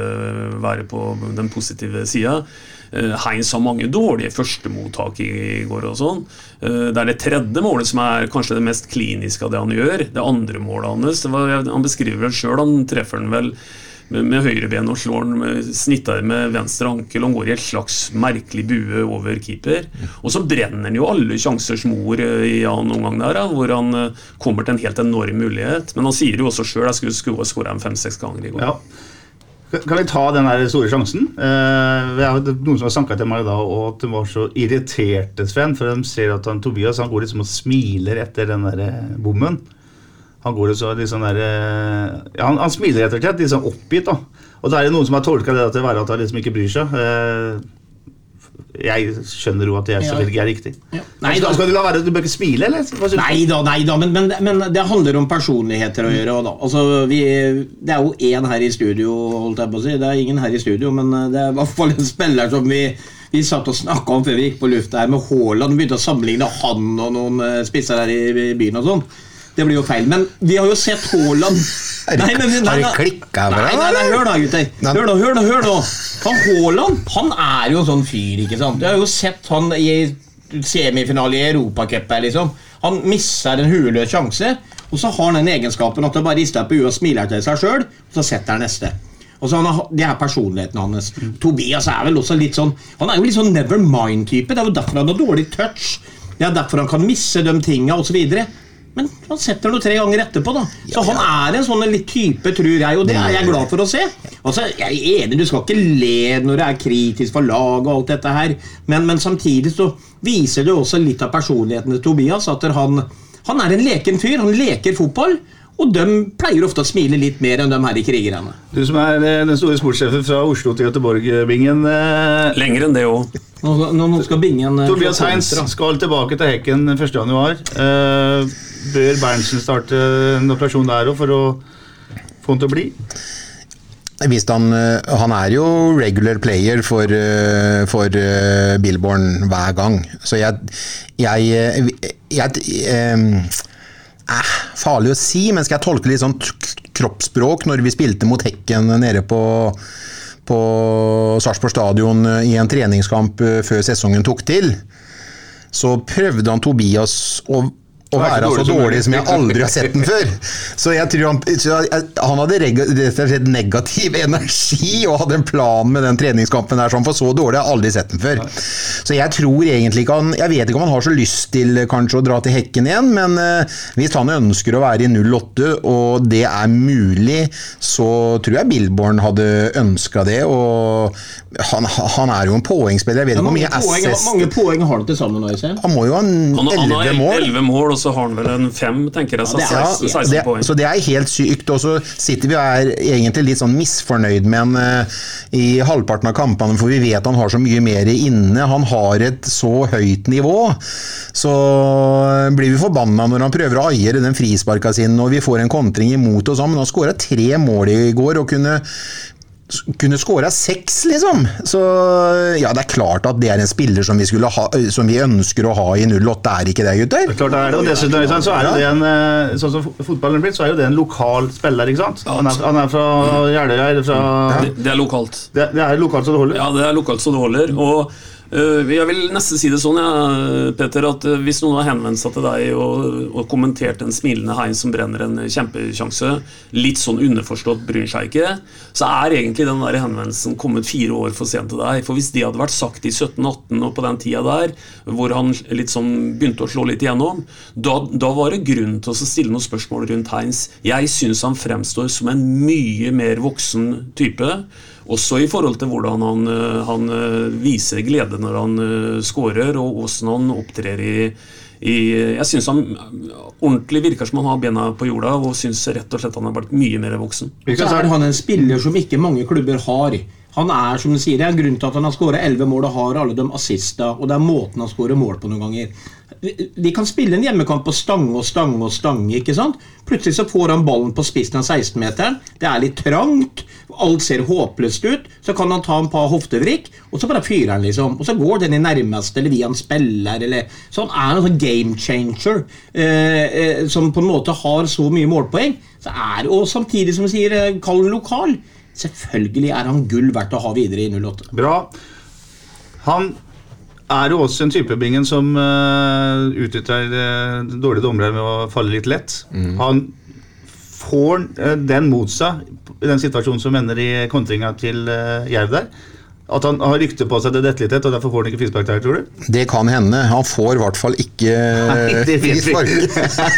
være på den positive sida. Eh, Heinz har mange dårlige førstemottak i går og sånn. Eh, Det er det tredje målet som er kanskje det mest kliniske av det han gjør. Det andre målet hans Han beskriver vel sjøl, han treffer den vel med, med høyrebenet og slår den med, snitter med venstre ankel. Han går i et slags merkelig bue over keeper. Og så brenner han jo alle sjansers mor eh, i annen omgang der, hvor han kommer til en helt enorm mulighet. Men han sier jo også sjøl jeg skulle skåra fem-seks ganger i går. Ja. Kan vi ta den der store sjansen? Eh, noen som har sanka til meg da, og at de var så irriterte, Sven, for de ser at han, Tobias han går liksom og smiler etter den der eh, bommen. Han går så litt sånn der, eh, ja, han, han smiler rett og slett, sånn oppgitt. da. Og da er det noen som har tolka det til å være at han liksom ikke bryr seg. Eh, jeg skjønner jo at det selvfølgelig ikke er riktig. Ja. Nei, skal, skal du la være? Du bør ikke smile, eller? Nei da, nei da, men, men, men det handler om personligheter å gjøre. Da. Altså, vi, det er jo én her i studio, holdt jeg på å si. Det er ingen her i studio, men eh, det er i hvert fall en spiller som vi, vi satt og snakka om før vi gikk på lufta her, med Haaland. Begynte å sammenligne han og noen eh, spisser her i, i byen og sånn. Det blir jo feil. Men vi har jo sett Haaland Nei, men- har nei, nei. klikket for deg, eller? hør da, gutter. Hør da, hør da, hør da. Han Haaland, han er jo en sånn fyr, ikke sant. Jeg har jo sett han i semifinale i Europacupen, liksom. Han misser en hueløs sjanse, og så har han den egenskapen at han bare rister på huet og smiler til seg sjøl, og så setter han neste. Og så han har, Det er personligheten hans. Tobias er vel også litt sånn Han er jo litt sånn never mind-type. Det er jo derfor han har dårlig touch. Det er derfor han kan misse de tinga osv. Men han setter noe tre ganger etterpå, da. Så han er en sånn litt type, tror jeg, og det er jeg glad for å se. Altså, Jeg er enig, du skal ikke le når det er kritisk for lag og alt dette her, men, men samtidig så viser det også litt av personligheten til Tobias. At han, han er en leken fyr. Han leker fotball. Og de pleier ofte å smile litt mer enn de her i krigerne. Du som er eh, den store sportssjefen fra Oslo til Göteborg, eh, Lenger enn det òg. Nå, nå, nå skal Bingen eh, Tobias Heins skal tilbake til Hekken 1.1. Uh, bør Berntsen starte en operasjon der òg for å få han til å bli? Hvis han, eh, han er jo regular player for, eh, for eh, Billborn hver gang. Så jeg, jeg, jeg, jeg, eh, eh, Farlig å si, men skal jeg tolke litt sånn kroppsspråk når vi spilte mot Hekken nede på på Sarpsborg stadion i en treningskamp før sesongen tok til, så prøvde han Tobias å, å Være så dårlig som dårlig som jeg aldri har sett den før. Så jeg tror han, så han hadde rett og slett negativ energi og hadde en plan med den treningskampen der, sånn, for så dårlig har jeg aldri sett den før. Så jeg tror egentlig ikke han Jeg vet ikke om han har så lyst til kanskje å dra til hekken igjen, men eh, hvis han ønsker å være i 08 og det er mulig, så tror jeg Billborn hadde ønska det. Og han, han er jo en poengspiller. Jeg vet ikke hvor mye poeng, assist mange poeng har han til sammen? Han må jo ha Han, han 11 mål. 11 mål, og så har han vel en fem, tenker jeg. Så Ja, det er- 16, 16 det, poeng. så det er helt sykt. Og så sitter vi og er egentlig litt sånn misfornøyd med han uh, i halvparten av kampene, for vi vet han har så mye mer inne. Han har et så høyt nivå. Så blir vi forbanna når han prøver å aiere den frisparka sin, og vi får en kontring imot sånn, men han skåra tre mål i går og kunne kunne skåra seks, liksom. Så ja, det er klart at det er en spiller som vi, ha, som vi ønsker å ha i 08, er ikke det, gutter? Klart det er det, og dessuten så er jo det en eh, Sånn som fotballen er blitt, så er jo det en lokal spiller, ikke sant? Han er, han er fra Jeløya, eller fra Det, det er lokalt. det, det er lokalt så det holder. Ja, det er lokalt så det holder. Og jeg vil nesten si det sånn, ja, Peter, at øh, hvis noen har henvendt seg til deg og, og kommentert en smilende Heinz som brenner en kjempesjanse, litt sånn underforstått bryr seg ikke, så er egentlig den der henvendelsen kommet fire år for sent til deg. For hvis det hadde vært sagt i 17-18 og på den tida der, hvor han litt sånn begynte å slå litt igjennom, da, da var det grunn til å stille noen spørsmål rundt Heinz. Jeg syns han fremstår som en mye mer voksen type. Også i forhold til hvordan han, øh, han øh, viser glede når han skårer, og hvordan han opptrer i, i Jeg syns han ordentlig virker som han har bena på jorda, og syns rett og slett han har blitt mye mer voksen. Så er han en spiller som ikke mange klubber har. Han er som du sier, det er en grunn til at han har skåret 11 mål og har alle de assista, og det er måten han skårer mål på noen ganger. De- kan spille en hjemmekamp på stange og stange og stange. ikke sant? Plutselig så får han ballen på spissen av 16-meteren. Det er litt trangt. Alt ser håpløst ut. Så kan han ta en par hoftevrikk, og så bare fyrer han, liksom. Og så går den i nærmeste, eller via en spiller, eller Så han er en sånn game changer eh, eh, som på en måte har så mye målpoeng. Så er, og samtidig, som du sier, eh, kall ham lokal. Selvfølgelig er han gull verdt å ha videre i 08. Bra. Han er jo også en type bingen som uh, utnytter uh, dårlige dommere med å falle litt lett. Han får uh, den mot seg i den situasjonen som ender i kontringa til uh, Jerv der. At han har rykte på seg til dette og derfor får han ikke frispark der, tror du? Det kan hende. Han får i hvert fall ikke Nei, frispark.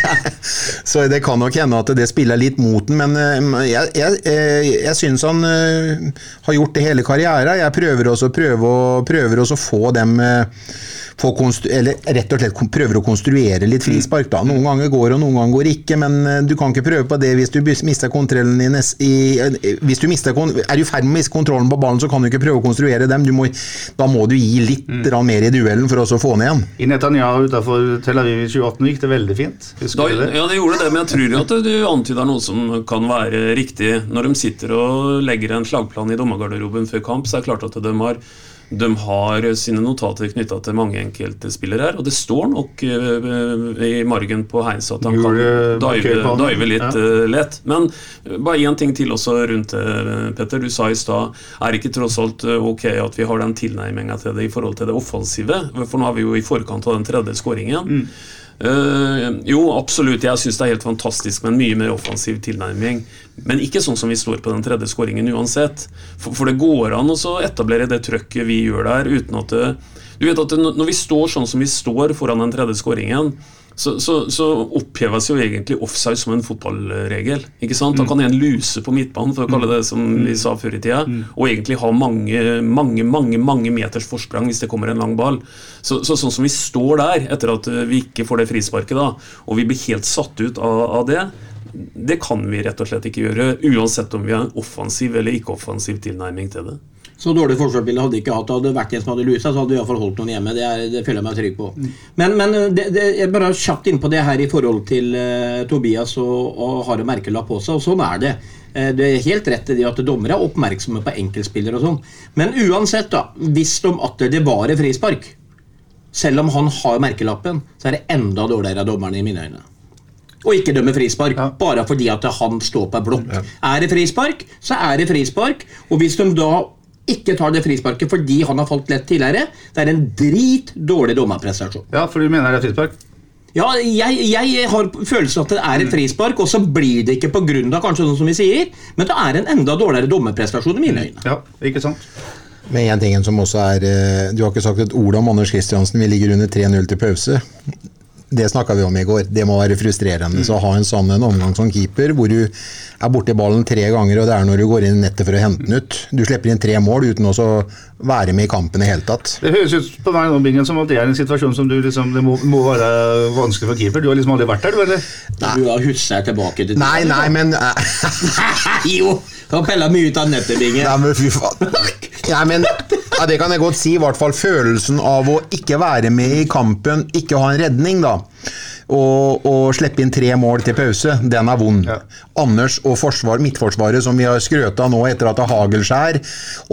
[LAUGHS] Så det kan nok hende at det spiller litt mot den, men eh, jeg, jeg, eh, jeg syns han eh, har gjort det hele karrieren. Jeg prøver også, prøver, prøver også å få dem eller rett og slett prøver å konstruere litt frispark. da. Noen ganger går og noen ganger går ikke, men eh, du kan ikke prøve på det hvis du mister kontrollen din i eh, Hvis du mister, er i ferd med å miste kontrollen på ballen, så kan du ikke prøve å konstruere dem. Du må, da må du gi litt mm. mer i duellen for å få ned igjen. I Netanyahu utenfor Tel Aviv i 2018 gikk det veldig fint. Da, det? ja, det gjorde det, men jeg tror jo at du antyder noe som kan være riktig. Når de sitter og legger en slagplan i dommergarderoben før kamp, så er det klart at de har, de har sine notater knytta til mange enkeltspillere her. Og det står nok eh, i margen på Heinz at han kan dive, dive litt Ja. eh, lett. Men eh, bare én ting til også rundt det, Petter. Du sa i stad er det ikke tross alt ok at vi har den tilnærminga til det i forhold til det offensive? For nå er vi jo i forkant av den tredje skåringen. Eh, jo, absolutt. Jeg syns det er helt fantastisk med en mye mer offensiv tilnærming. Men ikke sånn som vi står på den tredje skåringen uansett. For, for det går an å etablere det trøkket vi gjør der, uten at det, Du vet at det, når vi står sånn som vi står foran den tredje skåringen, så, så, så oppheves jo egentlig offside som en fotballregel. ikke sant? Da kan en luse på midtbanen, for å kalle det som vi sa før i tida, og egentlig ha mange, mange mange, mange meters forsprang hvis det kommer en lang ball. Så, så sånn som vi står der, etter at eh, vi ikke får det frisparket, da, og vi blir helt satt ut av, av det, det kan vi rett og slett ikke gjøre, uansett om vi har en offensiv eller ikke-offensiv tilnærming til det. Så dårlig forsvarsspiller hadde ikke hatt. Hadde det vært en som hadde lusa, så hadde vi iallfall holdt noen hjemme. Det, er, det føler jeg meg trygg på. Men, men det, det, jeg bare kjapt inn på det her i forhold til uh, Tobias og, og har en merkelapp på seg, og sånn er det. Eh, det er helt rett i det at dommere er oppmerksomme på enkeltspillere og sånn. Men uansett, da, hvis de atter det var et frispark, selv om han har merkelappen, så er det enda dårligere av dommerne i mine øyne. Og ikke dømme frispark, bare fordi at han står på blokk. Er det frispark, så er det frispark. Og hvis de da ikke tar det frisparket fordi han har falt lett tidligere, det er en drit dårlig dommerprestasjon. Ja, for du mener det er frispark? Ja, jeg, jeg har følelsen at det er et frispark, og så blir det ikke pga. kanskje sånn som vi sier, men det er en enda dårligere dommerprestasjon i mine øyne. Ja, ikke sant? Men en ting som også er eh, Du har ikke sagt et ord om Anders Kristiansen. Vi ligger under 3-0 til pause. Det snakka vi om i går. Det må være frustrerende. Så ha en sånn en omgang som keeper, hvor du er borti ballen tre ganger, og det er når du går inn i nettet for å hente den ut. Du slipper inn tre mål uten også å være med i kampen i hele tatt. Det høres ut på meg nå, Bingen, som at det er en situasjon som du liksom, det må, må være vanskelig for keeper. Du har liksom aldri vært der, du, eller? Du har husker tilbake til Nei, nei, men [LAUGHS] Jo! Du har pella mye ut av nettet, Bingen. Nei, men fy faen. Nei, men ja, Det kan jeg godt si. I hvert fall følelsen av å ikke være med i kampen, ikke ha en redning, da. Og, og slippe inn tre mål til pause, den er vond. Ja. Anders og forsvar, midtforsvaret, som vi har skrøt av nå etter at det er Hagelskjær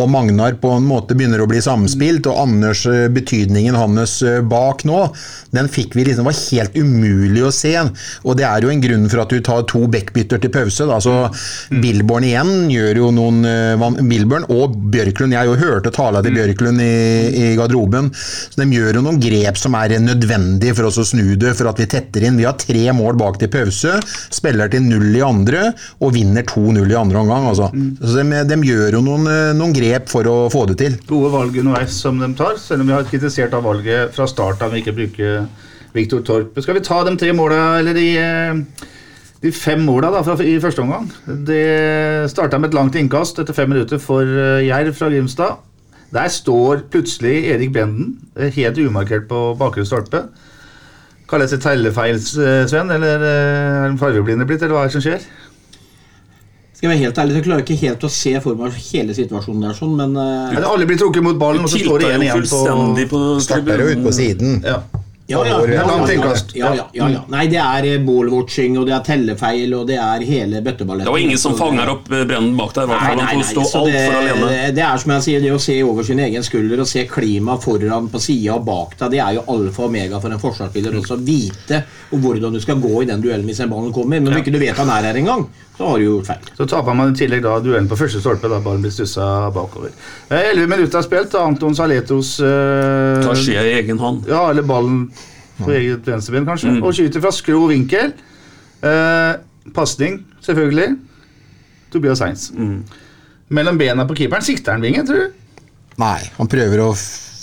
og Magnar på en måte begynner å bli samspilt, og Anders, eh, betydningen hans eh, bak nå, den fikk vi liksom var helt umulig å se. Og det er jo en grunn for at du tar to backbytter til pause. Da. Så Billborn igjen gjør jo noen eh, Billborn og Bjørklund Jeg har jo hørte tala til Bjørklund i, i garderoben. Så de gjør jo noen grep som er nødvendig for oss å snu det, for at vi tetter inn. Vi har tre mål bak til pause, spiller til null i andre og vinner 2-0 i andre omgang. Altså. Så de, de gjør jo noen, eh, noen grep for å få det til. Gode valg underveis som de tar, selv om vi har kritisert av valget fra start av å ikke bruke Viktor Torp. Skal vi ta de tre måla, eller de, eh, de fem måla da, fra, i første omgang? Det starta med et langt innkast etter fem minutter for eh, Jerv fra Grimstad. Der står plutselig Erik Brenden, helt umarkert på bakre stolpe. Kalles det tellefeil, eh, Sven, eller eh, er de fargeblinde blitt, eller hva er det som skjer? Skal jeg være helt ærlig, så klarer jeg ikke helt å se for meg hele situasjonen der, sånn, men uh, Er det alle blir trukket mot ballen, og så står det én igjen på på Starter jo ut på siden. ja. Ja, ja, ja, ja, ja, ja, ja, ja. Nei, det er eh, ballwatching, og det er tellefeil, og det er hele bøtteballetten. Det var ingen som fanger opp eh, Brennen bak der. i hvert Nei, fall. nei, Han nei. får stå altfor alene. det, er som jeg sier, det å se over sin egen skulder og se klima foran, på sida og bak deg, det er jo alfa og omega for en forsvarsspiller. Også vite hvordan du skal gå i den duellen hvis en ballen kommer. Men om ikke du vet han er her engang, så har du gjort feil. Så taper man i tillegg da duellen på første stolpe, da ballen blir stussa bakover. Eh, Elleve minutter spilt, da Anton Saletos eh, Tar skjea i egen hånd. Ja, eller ballen på eget venstreben, kanskje. Og skyter fra skrå vinkel. Eh, Pasning, selvfølgelig. Tobias Heinz. Mellom bena på keeperen. Sikter han vingen, tror du? Nei, han prøver å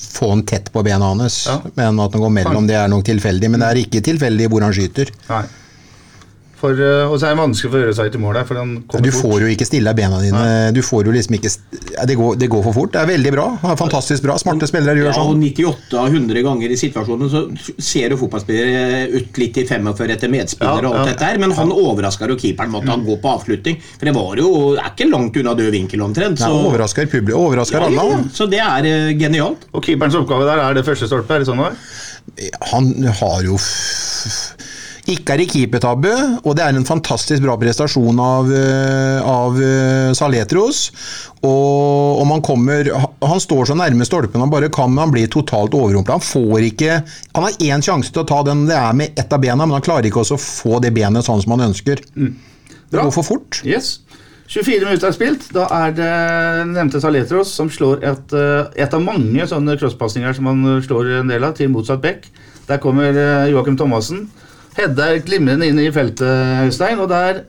få den tett på bena hans, Ja. men at den går mellom, det er nok tilfeldig. Men det er ikke tilfeldig hvor han skyter. Nei. For, eh, og så er det vanskelig for Øreside til mål der, for han kommer Du fort. får jo ikke stille bena dine. Du får jo liksom ikke det, går, det går for fort. Det er veldig bra. Er Fantastisk bra. Smarte spillere gjør Ja, og sånn. 98 av 100 ganger i situasjonen så ser jo fotballspillere ut litt i 45 etter medspillere Ja, og alt ja. dette her, men han overrasker jo keeperen med at han går på avslutning. For det var jo det er ikke langt unna død vinkel omtrent. Nei, overrasker publikum. Overrasker ja, alle. ja, så det er eh, genialt. Og keeperens oppgave der er det første stolpe, er det sånn det var? Han har jo ikke er i keepertabbe, og det er en fantastisk bra prestasjon av, eh, av eh, Saletros. Og og, han kommer Han står så nærme stolpen han bare kan, men han blir totalt overrumpla. Han får ikke Han har én sjanse til å ta den, det er med ett av bena, men han klarer ikke også å få det benet sånn som han ønsker. Det Bra. går for fort. Yes. 24 minutter er spilt. Da er det nevnte Saletros som slår et, eh, et av mange sånne crosspasninger som han slår en del av, til motsatt bekk. Der kommer Joakim Thomassen. Hedde er glimrende inn i feltet, Øystein, og der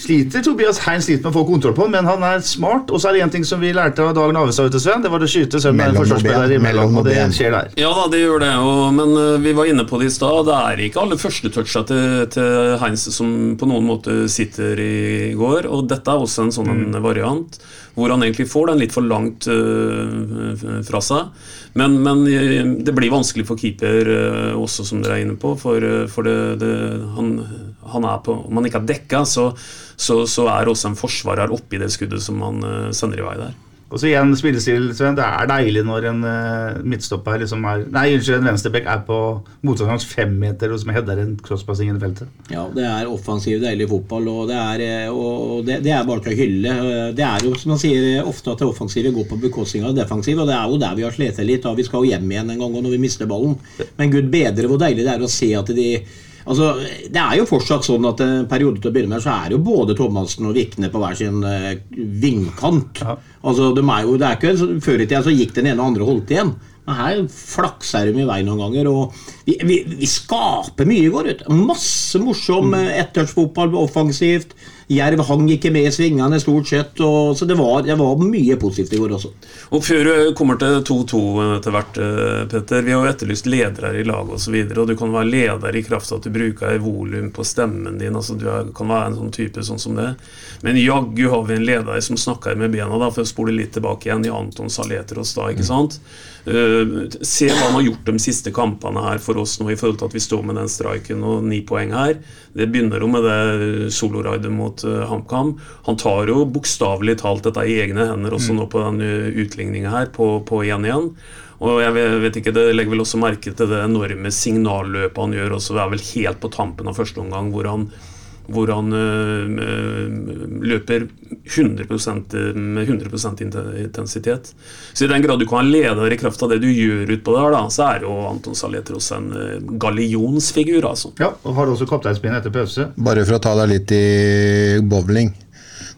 sliter Tobias Hein sliter med å få kontroll på, men han er smart. Og så er det én ting som vi lærte av Dagen Avestad, ute, Sven. Det var å skyte sønnen Mellom forsvarsspiller imellom, og det skjer der. Ja da, det gjør det, og, men uh, vi var inne på det i stad. Det er ikke alle førstetoucha til, til Heinz som på noen måte sitter i går. Og dette er også en sånn mm. variant hvor han egentlig får den litt for langt uh, fra seg. Men, men eh, det blir vanskelig for keeper også, som dere er inne på. For, for det, det, han, han er på, om han ikke er dekka, så, så, så er også en forsvarer oppi det skuddet som han eh, sender i vei der. Og så igjen spillestil, Sven. Det er deilig når en uh, midtstopper liksom er Nei, unnskyld, en venstreback er på motstanderens femmeter og som header en crosspassing inn i feltet. Ja, det er offensiv, deilig fotball, og det er, eh, og det, det er bare til å hylle. Eh, Det er jo, som man sier, eh, ofte at det offensive går på bekostning av det defensive, og det er jo der vi har slitt litt. da Vi skal jo hjem igjen en gang og når vi mister ballen. Men gud bedre hvor deilig det er å se at de Altså, Det er jo fortsatt sånn at en periode til å begynne med så er jo både Thomassen og Vikne på hver sin eh, vindkant. Ja. Altså, de er jo, det er ikke, så- Før i tida så gikk den ene og andre og holdt igjen. Men her flakser de i vei noen ganger. og Vi, vi, vi skaper mye i går. Masse morsom mm. ettouchfotball offensivt. Jerv hang ikke med i svingene stort sett. Og, så det var, det var mye positivt i går også. Og før du kommer til 2-2 etter hvert, eh, Petter, vi har jo etterlyst ledere i laget osv. Og, så og du kan være leder i kraft av at du bruker volum på stemmen din. altså Du er, kan være en sånn type sånn som det. Men jaggu har vi en leder som snakker med bena, da, for å spole litt tilbake igjen i Anton Saletros da, ikke sant? Uh, se hva han har gjort de siste kampene her for oss nå i forhold til at vi står med den striken og ni poeng her. Det begynner jo med det soloraidet mot uh, HamKam. Han tar jo bokstavelig talt dette i egne hender også nå på den uh, utligninga her, på på 1-1. Og jeg vet ikke, Det legger vel også merke til det enorme signalløpet han gjør. også Det er vel helt på tampen av første omgang hvor han hvor han øh, øh, løper 100% med 100% intensitet. Så i den grad du kan ha leder i kraft av det du gjør utpå der, da, så er jo Anton Saletros en øh, gallionsfigur, altså. Ja, og har også kapteinspinn etter pause. Bare for å ta deg litt i bowling.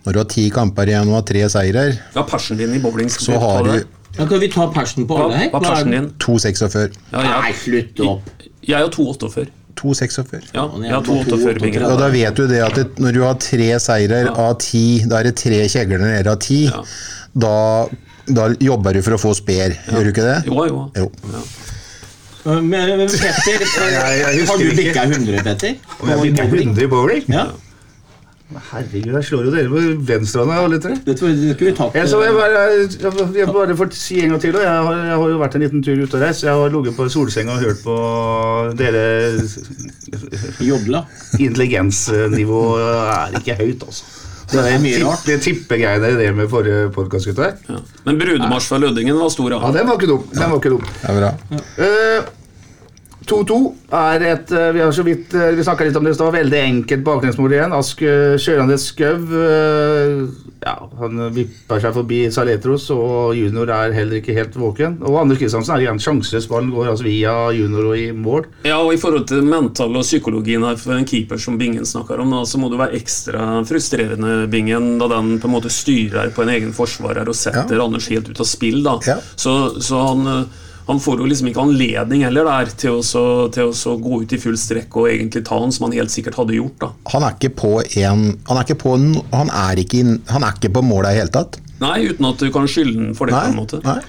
Når du har ti kamper igjen og har tre seirer, Ja, persen din i bowling skal så har du Ja, kan vi ta persen på alle her? hva er er persen din? 2,46. Ja, Nei, slutt opp! jeg har 2,48. 2,46. Ja, ja er jeg har på 2,48 Og da vet du det at det, når du har tre seirer av ti, da er det tre kjegler nede av ti, Ja. da, da jobber du for å få sper, gjør du ikke det? Jo, jo. Jo. Men, men Petter, jeg har du bikka 100, Petter? Og jeg fikk 100 i bowling. Ja, Herregud, jeg slår jo dere på venstrehånda, alle tre. det skulle vi tatt. Jeg, så jeg, bare, jeg, jeg bare får si en gang til. og Jeg har, jeg har jo vært en liten tur ute og reist. Jeg har ligget på solsenga og hørt på dere Jodla. Intelligensnivå er ikke høyt, altså. Det er mye rart. Det tippegreiene det med forrige podkast, gutter. Ja. Men brudemarsj fra Lødingen var stor. Ja, Ja. den var ikke dum. Den var ikke dum. Det er bra. Eh, 2-2 er et eh, Vi har så vidt eh, Vi snakka litt om det i stad. Veldig enkelt baklengsmål igjen. Ask eh, kjørende skau. Ja, han vipper seg forbi Saletros, og junior er heller ikke helt våken. Og Anders Kristiansen er igjen sjanseløs. Ballen går altså via junior og i mål. Ja, og I forhold til mental og psykologien her for en keeper som Bingen snakker om, da, så må det være ekstra frustrerende, Bingen, da den på en måte styrer på en egen forsvarer og setter Anders helt ut av spill. da. Ja. Så, så han, han får jo liksom ikke anledning heller der til å, så, til å så gå ut i full strekk og egentlig ta han, som han helt sikkert hadde gjort. da. Han er ikke på en Han er ikke på, en, han er ikke, han er ikke på målet i det hele tatt. Nei, uten at du kan skylde den for det. på en måte. Nei.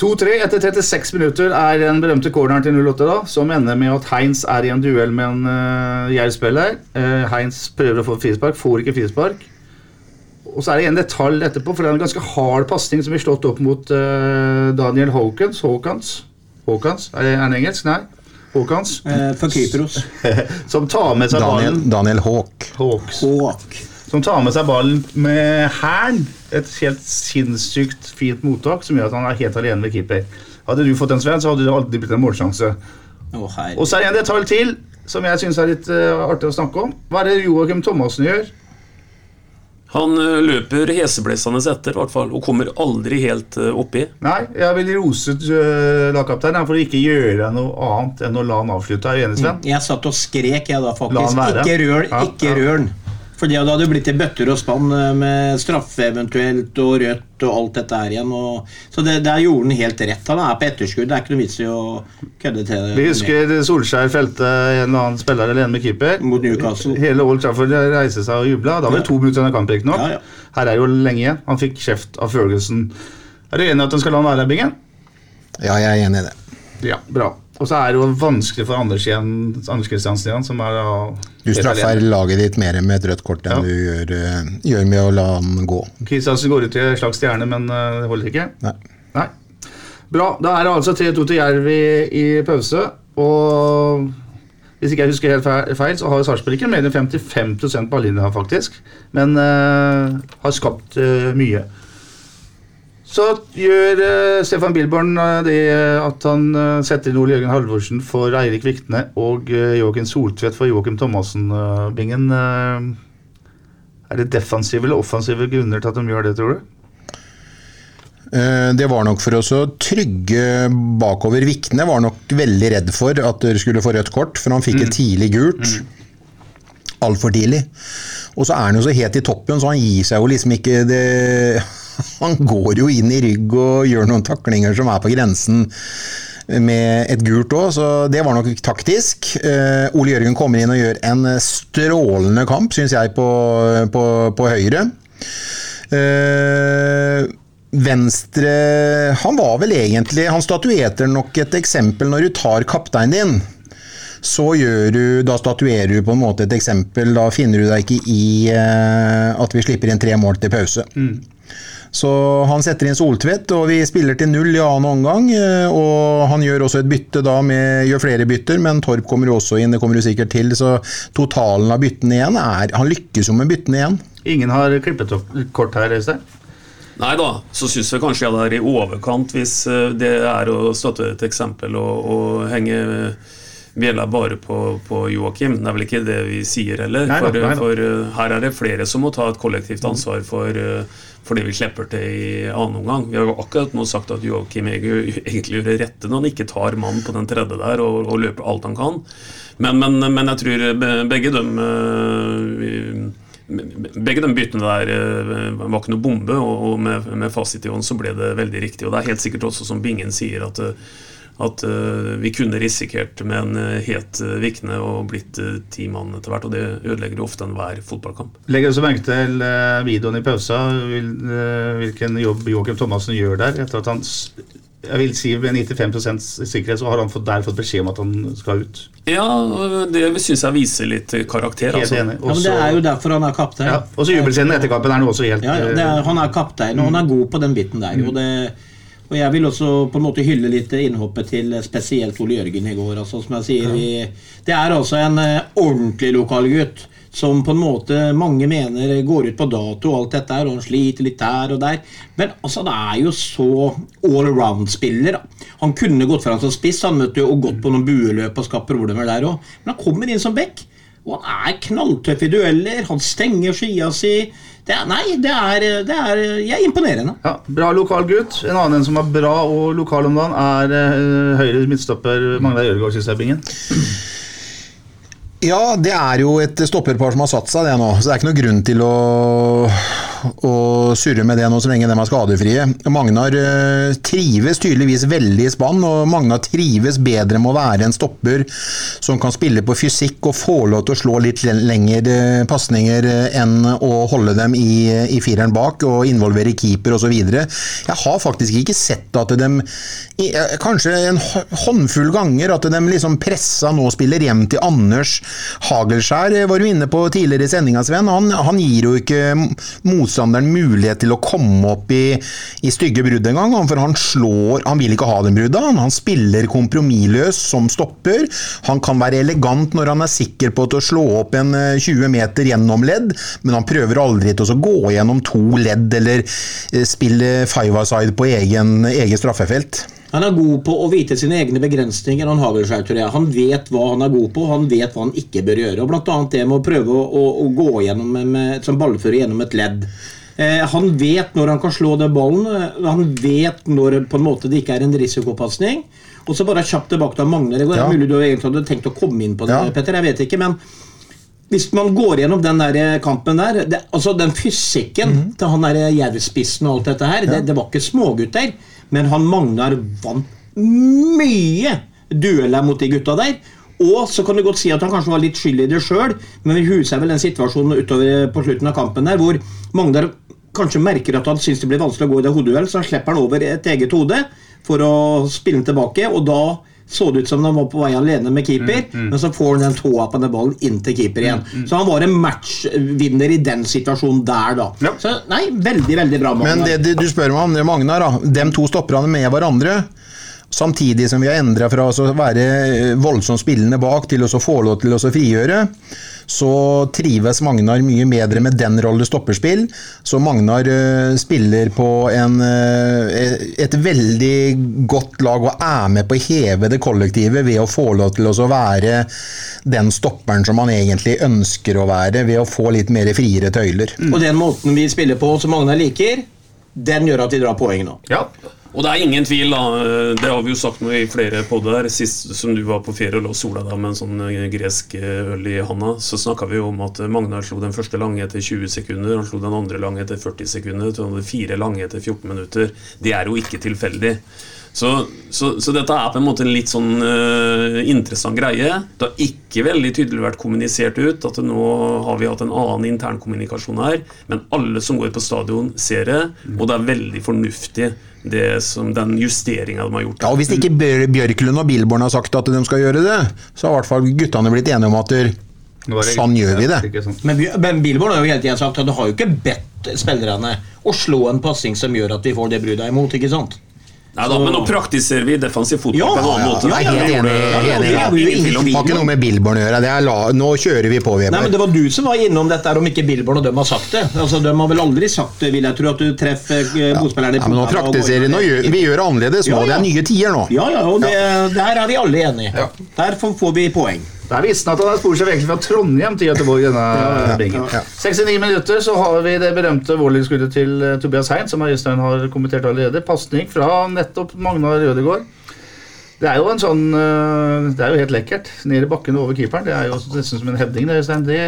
2-3 etter 36 minutter er den berømte corneren til 08 da, som ender med at Heinz er i en duell med en uh, Jerv-spiller. Uh, Heinz prøver å få frispark, får ikke frispark. Og så er det en detalj etterpå, for det er en ganske hard pasning som blir slått opp mot uh, Daniel Hawkins. Hawkins? Hawkins? Er det en engelsk? Nei. Hawkins. Eh, for Kypros. [LAUGHS] Som tar med seg Daniel, ballen Daniel Hawk. Hawks. Hawk. Som tar med seg ballen med hælen. Et helt sinnssykt fint mottak som gjør at han er helt alene med keeper. Hadde du fått en Sven, så hadde det aldri blitt en målsjanse. Oh. Og så er det en detalj til som jeg syns er litt uh, artig å snakke om. Hva er det Joakim Thomassen gjør? Han eh, løper heseblesende etter, i hvert fall, og kommer aldri helt eh, oppi. Nei, jeg vil rose uh, lagkapteinen for å ikke gjøre noe annet enn å la han avslutte. Er du enig, Sven? Jeg satt og skrek, jeg da, faktisk. Ikke røl, Ikke Ja, ja. Fordi det hadde jo blitt i bøtter og spann eh, med straffe eventuelt og rødt og alt dette her igjen. Og, så det, der gjorde han helt rett. Han er på etterskudd. Det er ikke noe vits i å kødde til det. Vi husker Solskjær felte en eller annen spiller alene med keeper. Mot Newcastle. Hele Old Trafford reiste seg og jubla. Da var det to minutter igjen av kampen. riktignok. Ja, ja. Her er jo lenge igjen. Han fikk kjeft av Ferguson. Er du enig i at han skal la han være i Bingen? Ja, jeg er enig i det. Ja, bra. Og så er det jo vanskelig for Anders igjen, Anders Kristiansen igjen, som er da Du straffer laget ditt mer med et rødt kort enn Ja. du gjør, eh, gjør med å la han gå. Kristiansen går ut i en slags stjerne, men eh, det holder ikke. Nei. Nei. Bra. Da er det altså 3-2 til Jerv i, i pause. Og hvis ikke jeg husker helt feil, så har Sarpsborg ikke mer enn 55% linja, faktisk. Men uh, har skapt uh, mye. Så gjør uh, Stefan Bilborn uh, det at han uh, setter inn Ole Jørgen Halvorsen for Eirik Vikne og uh, Joakim Soltvedt for Joakim Thomassen-bingen. er det defensive eller offensive grunner til at de gjør det, tror du? Eh, Det var nok for oss å trygge bakover. Vikne var nok veldig redd for at dere skulle få rødt kort, for han fikk et tidlig gult. Altfor tidlig. Og så er han jo så het i toppen, så han gir seg jo liksom ikke det [LAUGHS] Han går jo inn i rygg og gjør noen taklinger som er på grensen med et gult òg, så det var nok taktisk. Eh, Ole Jørgen kommer inn og gjør en strålende kamp, syns jeg, på, på, på høyre. Eh, Venstre Han var vel egentlig Han statueter nok et eksempel når du tar kapteinen din. Så gjør du, da statuerer du på en måte et eksempel. Da finner du deg ikke i eh, at vi slipper inn tre mål til pause. Så han setter inn Soltvedt, og vi spiller til null i annen omgang. eh, Og han gjør også et bytte da, med, gjør flere bytter, men Torp kommer jo også inn, det kommer du sikkert til. Så totalen av byttene igjen er Han lykkes jo med byttene igjen. Ingen har klippet opp kort her, Øystein. Nei da, så syns jeg kanskje det er i overkant hvis eh, det er å støtte et eksempel og, og henge bjella bare på, på Joakim. Det er vel ikke det vi sier heller. Nei da, for nei for eh, her er det flere som må ta et kollektivt ansvar for, eh, for det vi slipper til i annen omgang. Vi har jo akkurat nå sagt at Joakim Egu egentlig gjør det rette når han ikke tar mann på den tredje der og, og løper alt han kan. Men, men, men jeg tror begge dem eh, begge de byttene der eh, var ikke noe bombe, og med, med fasit i hånd så ble det veldig riktig. Og det er helt sikkert også som Bingen sier, at, eh, at eh, vi kunne risikert med en eh, het eh, Vikne og blitt ti mann etter hvert, og det ødelegger jo ofte enhver fotballkamp. Legger også merke til videoen i pausa, vil, hvilken jobb Joakim Thomassen gjør der. Etter at han, jeg vil si med 95% sikkerhet, så har han fått, der fått beskjed om at han skal ut. Ja, det syns jeg viser litt karakter. Helt Altså. enig. Ja, men Det er jo derfor han er kaptein. ja, og så jubelscenen etter kampen er nå også helt Ja, ja, det er, han er kaptein, og han er god på den biten der. Og, det, og jeg vil også på en måte hylle litt innhoppet til spesielt Ole Jørgen i går. Altså, som jeg sier, vi, det er altså en eh, ordentlig lokalgutt som på en måte mange mener går ut på dato og alt dette her, og han sliter litt der og der. Men altså, det er jo så all around-spiller. Han kunne gått fram som spiss, han møtte jo og gått på noen bueløp og skapt problemer der òg. Men han kommer inn som back. Og han er knalltøff i dueller. Han stenger skia si. Det er, nei, det er, det er Jeg er imponerende. Ja, Bra lokal gutt. En annen en som er bra og lokal om dagen, er uh, høyre midtstopper Magna Jørgaard Sissebingen. Ja, det er jo et stopperpar som har satt seg, det nå. Så det er ikke noe grunn til å, og surre med det nå så lenge de er skadefrie. Magnar eh, trives tydeligvis veldig i spann, og Magnar trives bedre med å være en stopper som kan spille på fysikk og få lov til å slå litt lengre pasninger eh, enn å holde dem i, i fireren bak og involvere keeper osv. Jeg har faktisk ikke sett at de eh, Kanskje en håndfull ganger at de liksom pressa nå spiller hjem til Anders Hagelskjær, eh, var du inne på tidligere i sendinga, Sven. Han, han gir jo ikke motstanderen mulighet til å komme opp i, i stygge brudd han, for han slår Han vil ikke ha den brudda, han, spiller kompromissløs som stopper. Han kan være elegant når han er sikker på å slå opp en eh, 20 meter gjennom ledd, men han prøver aldri til å gå gjennom to ledd eller eh, spille five-a-side på egen, eget straffefelt. Han er god på å vite sine egne begrensninger. Han Hagelskjær, tror jeg. Han vet hva han er god på, han vet hva han ikke bør gjøre. Og Blant annet det med å prøve å, å, å gå gjennom med, som ballfører gjennom et ledd. Eh, han vet når han kan slå den ballen. eh, Han vet når på en måte det ikke er en risikopasning. Og så bare kjapt tilbake til Magne. Det er Ja. mulig du egentlig hadde tenkt å komme inn på det, Ja. Petter. Jeg vet ikke, men hvis man går gjennom den der eh, kampen der det, altså Den fysikken Mhm. til han der jervspissen og alt dette her, det, det var ikke smågutter. Men han Magnar vant mye dueller mot de gutta der. Og så kan du godt si at han kanskje var litt skyld i det sjøl, men vi husker vel den situasjonen utover på slutten av kampen der hvor Magnar kanskje merker at han syns det blir vanskelig å gå i det hodeduell, så han slipper han over et eget hode for å spille den tilbake, og da så det ut som han var på vei alene med keeper, men så får han den tåa på den ballen inn til keeper igjen. Så han var en matchvinner i den situasjonen der, da. Ja. Så nei, veldig, veldig bra. Men Magnar. Men det du spør meg om, det Magnar, da. Dem to stopperne med hverandre. Samtidig som vi har endra fra å være voldsomt spillende bak til å få lov til å frigjøre, så trives Magnar mye bedre med den rolle stopperspill. Så Magnar eh, spiller på en, eh, et veldig godt lag og er med på å heve det kollektivet ved å få lov til å være den stopperen som han egentlig ønsker å være, ved å få litt mer friere tøyler. Og den måten vi spiller på som Magnar liker, den gjør at de drar poeng nå. Ja. Og det er ingen tvil, da. Det har vi jo sagt nå i flere podder. Sist som du var på ferie og lå sola da med en sånn eh, gresk øl i handa, så snakka vi jo om at Magnar slo den første lange etter 20 sekunder, han slo den andre lange etter 40 sekunder, han hadde fire lange etter 14 minutter. Det er jo ikke tilfeldig. Så, så, så dette er på en måte en litt sånn uh, interessant greie. Det har ikke veldig tydelig vært kommunisert ut at nå har vi hatt en annen internkommunikasjon her, men alle som går på stadion, ser det, og det er veldig fornuftig, det som, den justeringa de har gjort. Ja, og Hvis ikke Bjørklund og Billborn har sagt at de skal gjøre det, så har i hvert fall guttene blitt enige om at er sånn gjør vi det. Men, men Billborn har jo hele tida sagt at du har jo ikke bedt spillerne å slå en passing som gjør at vi får det bruddet imot, ikke sant? Nei da, men nå praktiserer vi defensiv fotball Ja, på en annen ja, måte. Jeg er helt enig. ja, det. Har ikke noe med Billborn å gjøre. Det er la, nå kjører vi på, Nei, men Det var du som var innom dette om ikke Billborn og dem har sagt det. Altså, De har vel aldri sagt det, vil jeg tro, at du treffer eh, motspillerne Ja, men nå praktiserer nå gjør, Vi gjør det annerledes nå. Ja, Det er nye tider nå. Ja, ja, og det, der er vi alle enige. Der får, får vi poeng. Det er visst at han har sporet seg egentlig fra Trondheim til Göteborg. denne bingen. ja. 69 minutter så har vi det berømte volleyskuddet til eh, Tobias Hein, som Øystein har kommentert allerede. Pasning fra nettopp Magnar Rødegård. Det er jo en sånn eh, Det er jo helt lekkert. Ned i bakken og over keeperen. Det er jo nesten som en heading. Det, Øystein. Det,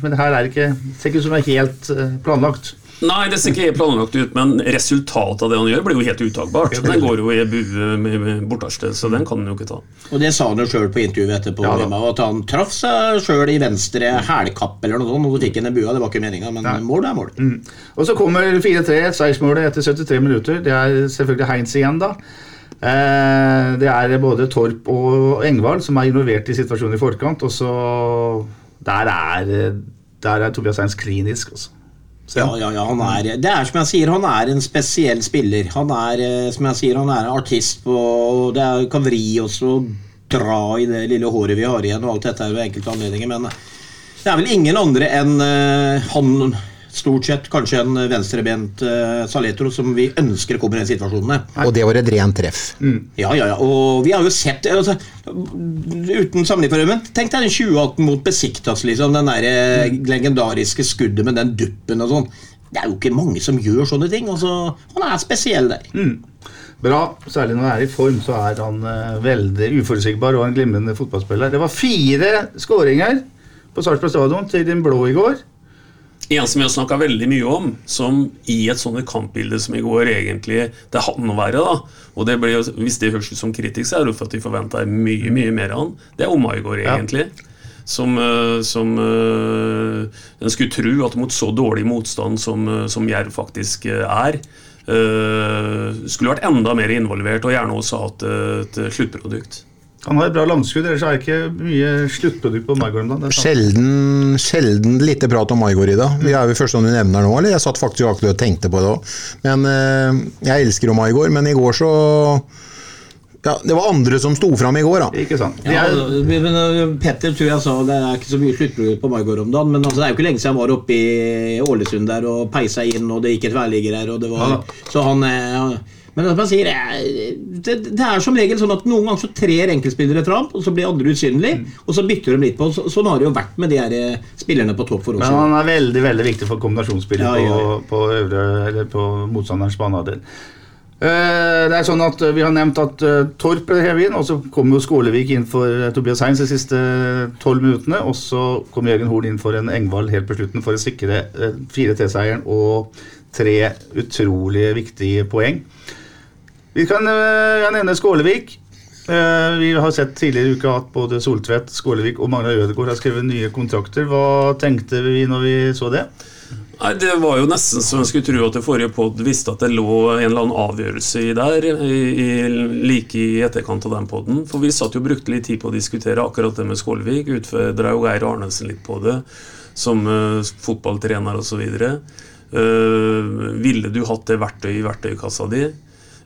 men det her er ikke, ser ikke ut som det er helt eh, planlagt. Nei, det ser ikke helt planlagt ut, men resultatet av det han gjør, blir jo helt uttagbart. Den går jo i bue bortarsted, så den kan han jo ikke ta. Og det sa han jo sjøl på intervjuet etterpå. Ja. Emma, at han traff seg sjøl i venstre hælkapp eller noe sånt. Og så fikk han en bua. Det var ikke meninga, men mål er mål. Og så kommer 4-3, seiersmålet etter 73 minutter. Det er selvfølgelig Heinz igjen, da. Eh, det er både Torp og Engvald som er involvert i situasjonen i forkant. Og så Der er, der er Tobias Heinz klinisk, altså. Så, Ja, ja, ja, er, det er som jeg sier, han er en spesiell spiller. Han er eh, som jeg sier, han er en artist på Det er, kan vri oss og dra i det lille håret vi har igjen, og alt dette er jo enkelte anledninger, men det er vel ingen andre enn eh, han, stort sett, kanskje en venstrebent uh, Saletro, som vi ønsker kommer i den situasjonen. Og det var et rent treff. Ja, ja, ja, og vi har jo sett altså, Uten sammenligning for øvrig, tenk deg den 2018 mot Besiktas, liksom. Den der mm. legendariske skuddet med den duppen og sånn. Det er jo ikke mange som gjør sånne ting. altså, Han er spesiell der. Bra. Særlig når han er i form, så er han uh, veldig uforutsigbar og en glimrende fotballspiller. Det var fire skåringer på Sarpsborg stadion til den blå i går. En som vi har snakka veldig mye om, som i et sånt kampbilde som i går egentlig Det er han å være, da. Og det ble, hvis det høres ut som kritikk, så er det for at de forventa mye mye mer av han. Det er Omaigård, Ja. egentlig. Som, eh, som eh, En skulle tro at mot så dårlig motstand som, eh, som Jerv faktisk er, skulle vært enda mer involvert og gjerne også hatt et sluttprodukt. Han har et bra langskudd, ellers er det ikke mye sluttprodukt på Maigård om dagen. Sjelden, sjelden lite prat om Maigård i dag. Vi er jo første gang du nevner nå, eller? Jeg satt faktisk akkurat og tenkte på det òg. Men eh, jeg elsker jo Maigård, men i går så Ja, det var andre som sto fram i går, da. Ikke sant. Ja, er, men uh, Petter tror jeg sa det er ikke så mye sluttprodukt på Maigård om dagen, men altså, det er jo ikke lenge siden han var oppe i Ålesund der og peisa inn, og det gikk et værligger her, og det var Ja. Så han eh, Men som sier, eh, det, det er som regel sånn at noen ganger så trer enkeltspillere fram, og så blir andre usynlige, Mm. og så bytter de litt på. Så, sånn har det jo vært med de her eh, spillerne på topp for oss. men han er veldig veldig viktig for kombinasjonsspillet Ja, ja, ja. På, på, på motstanderens banehalvdel. Eh, det er sånn at Vi har nevnt at Torp ble hevet inn, og så kom jo Skålevik inn for Tobias Heins de siste tolv minuttene. Og så kom Jørgen Horn inn for en Engvald helt på slutten for å sikre eh, 4T-seieren og tre utrolig viktige poeng. Vi kan uh, nevne Skålevik. Uh, vi har sett tidligere i uka at både Soltvedt, Skålevik og Magna Ødegaard har skrevet nye kontrakter. Hva tenkte vi når vi så det? Nei, Det var jo nesten så en skulle tro at det forrige pod visste at det lå en eller annen avgjørelse i der, i, i, like i etterkant av den poden. For vi satt jo og brukte litt tid på å diskutere akkurat det med Skålvik. Utfordra jo Geir Arnesen litt på det, som uh, fotballtrener osv. Uh, ville du hatt det verktøyet i verktøykassa di?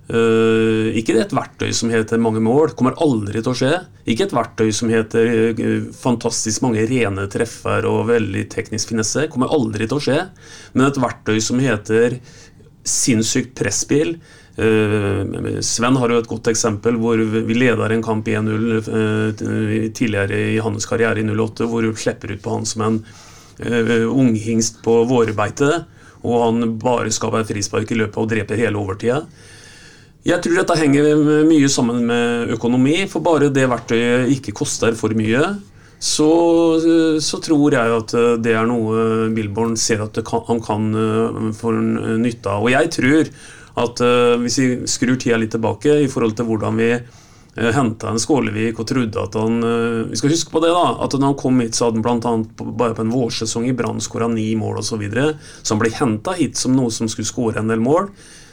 Uh, ikke et verktøy som heter mange mål, kommer aldri til å skje. Ikke et verktøy som heter uh, fantastisk mange rene treffer og veldig teknisk finesse, kommer aldri til å skje. Men et verktøy som heter sinnssykt presspill. Uh, Sven har jo et godt eksempel hvor vi leder en kamp 1-0 uh, tidligere i hans karriere i 08, hvor vi slipper ut på han som en unghingst på vårbeite, og han bare skaper være frispark i løpet og dreper hele overtida. Jeg tror dette henger mye sammen med økonomi, for bare det verktøyet ikke koster for mye, så, så tror jeg at det er noe Billborn ser at kan, han kan eh, få nytte av. Og jeg tror at eh, hvis vi skrur tida litt tilbake i forhold til hvordan vi henta en Skålevik og trodde at han eh, Vi skal huske på det, da. At når han kom hit, så hadde han blant annet bare på en vårsesong i Brann skåra ni mål osv. Så, videre. så han ble henta hit som noe som skulle skåre en del mål.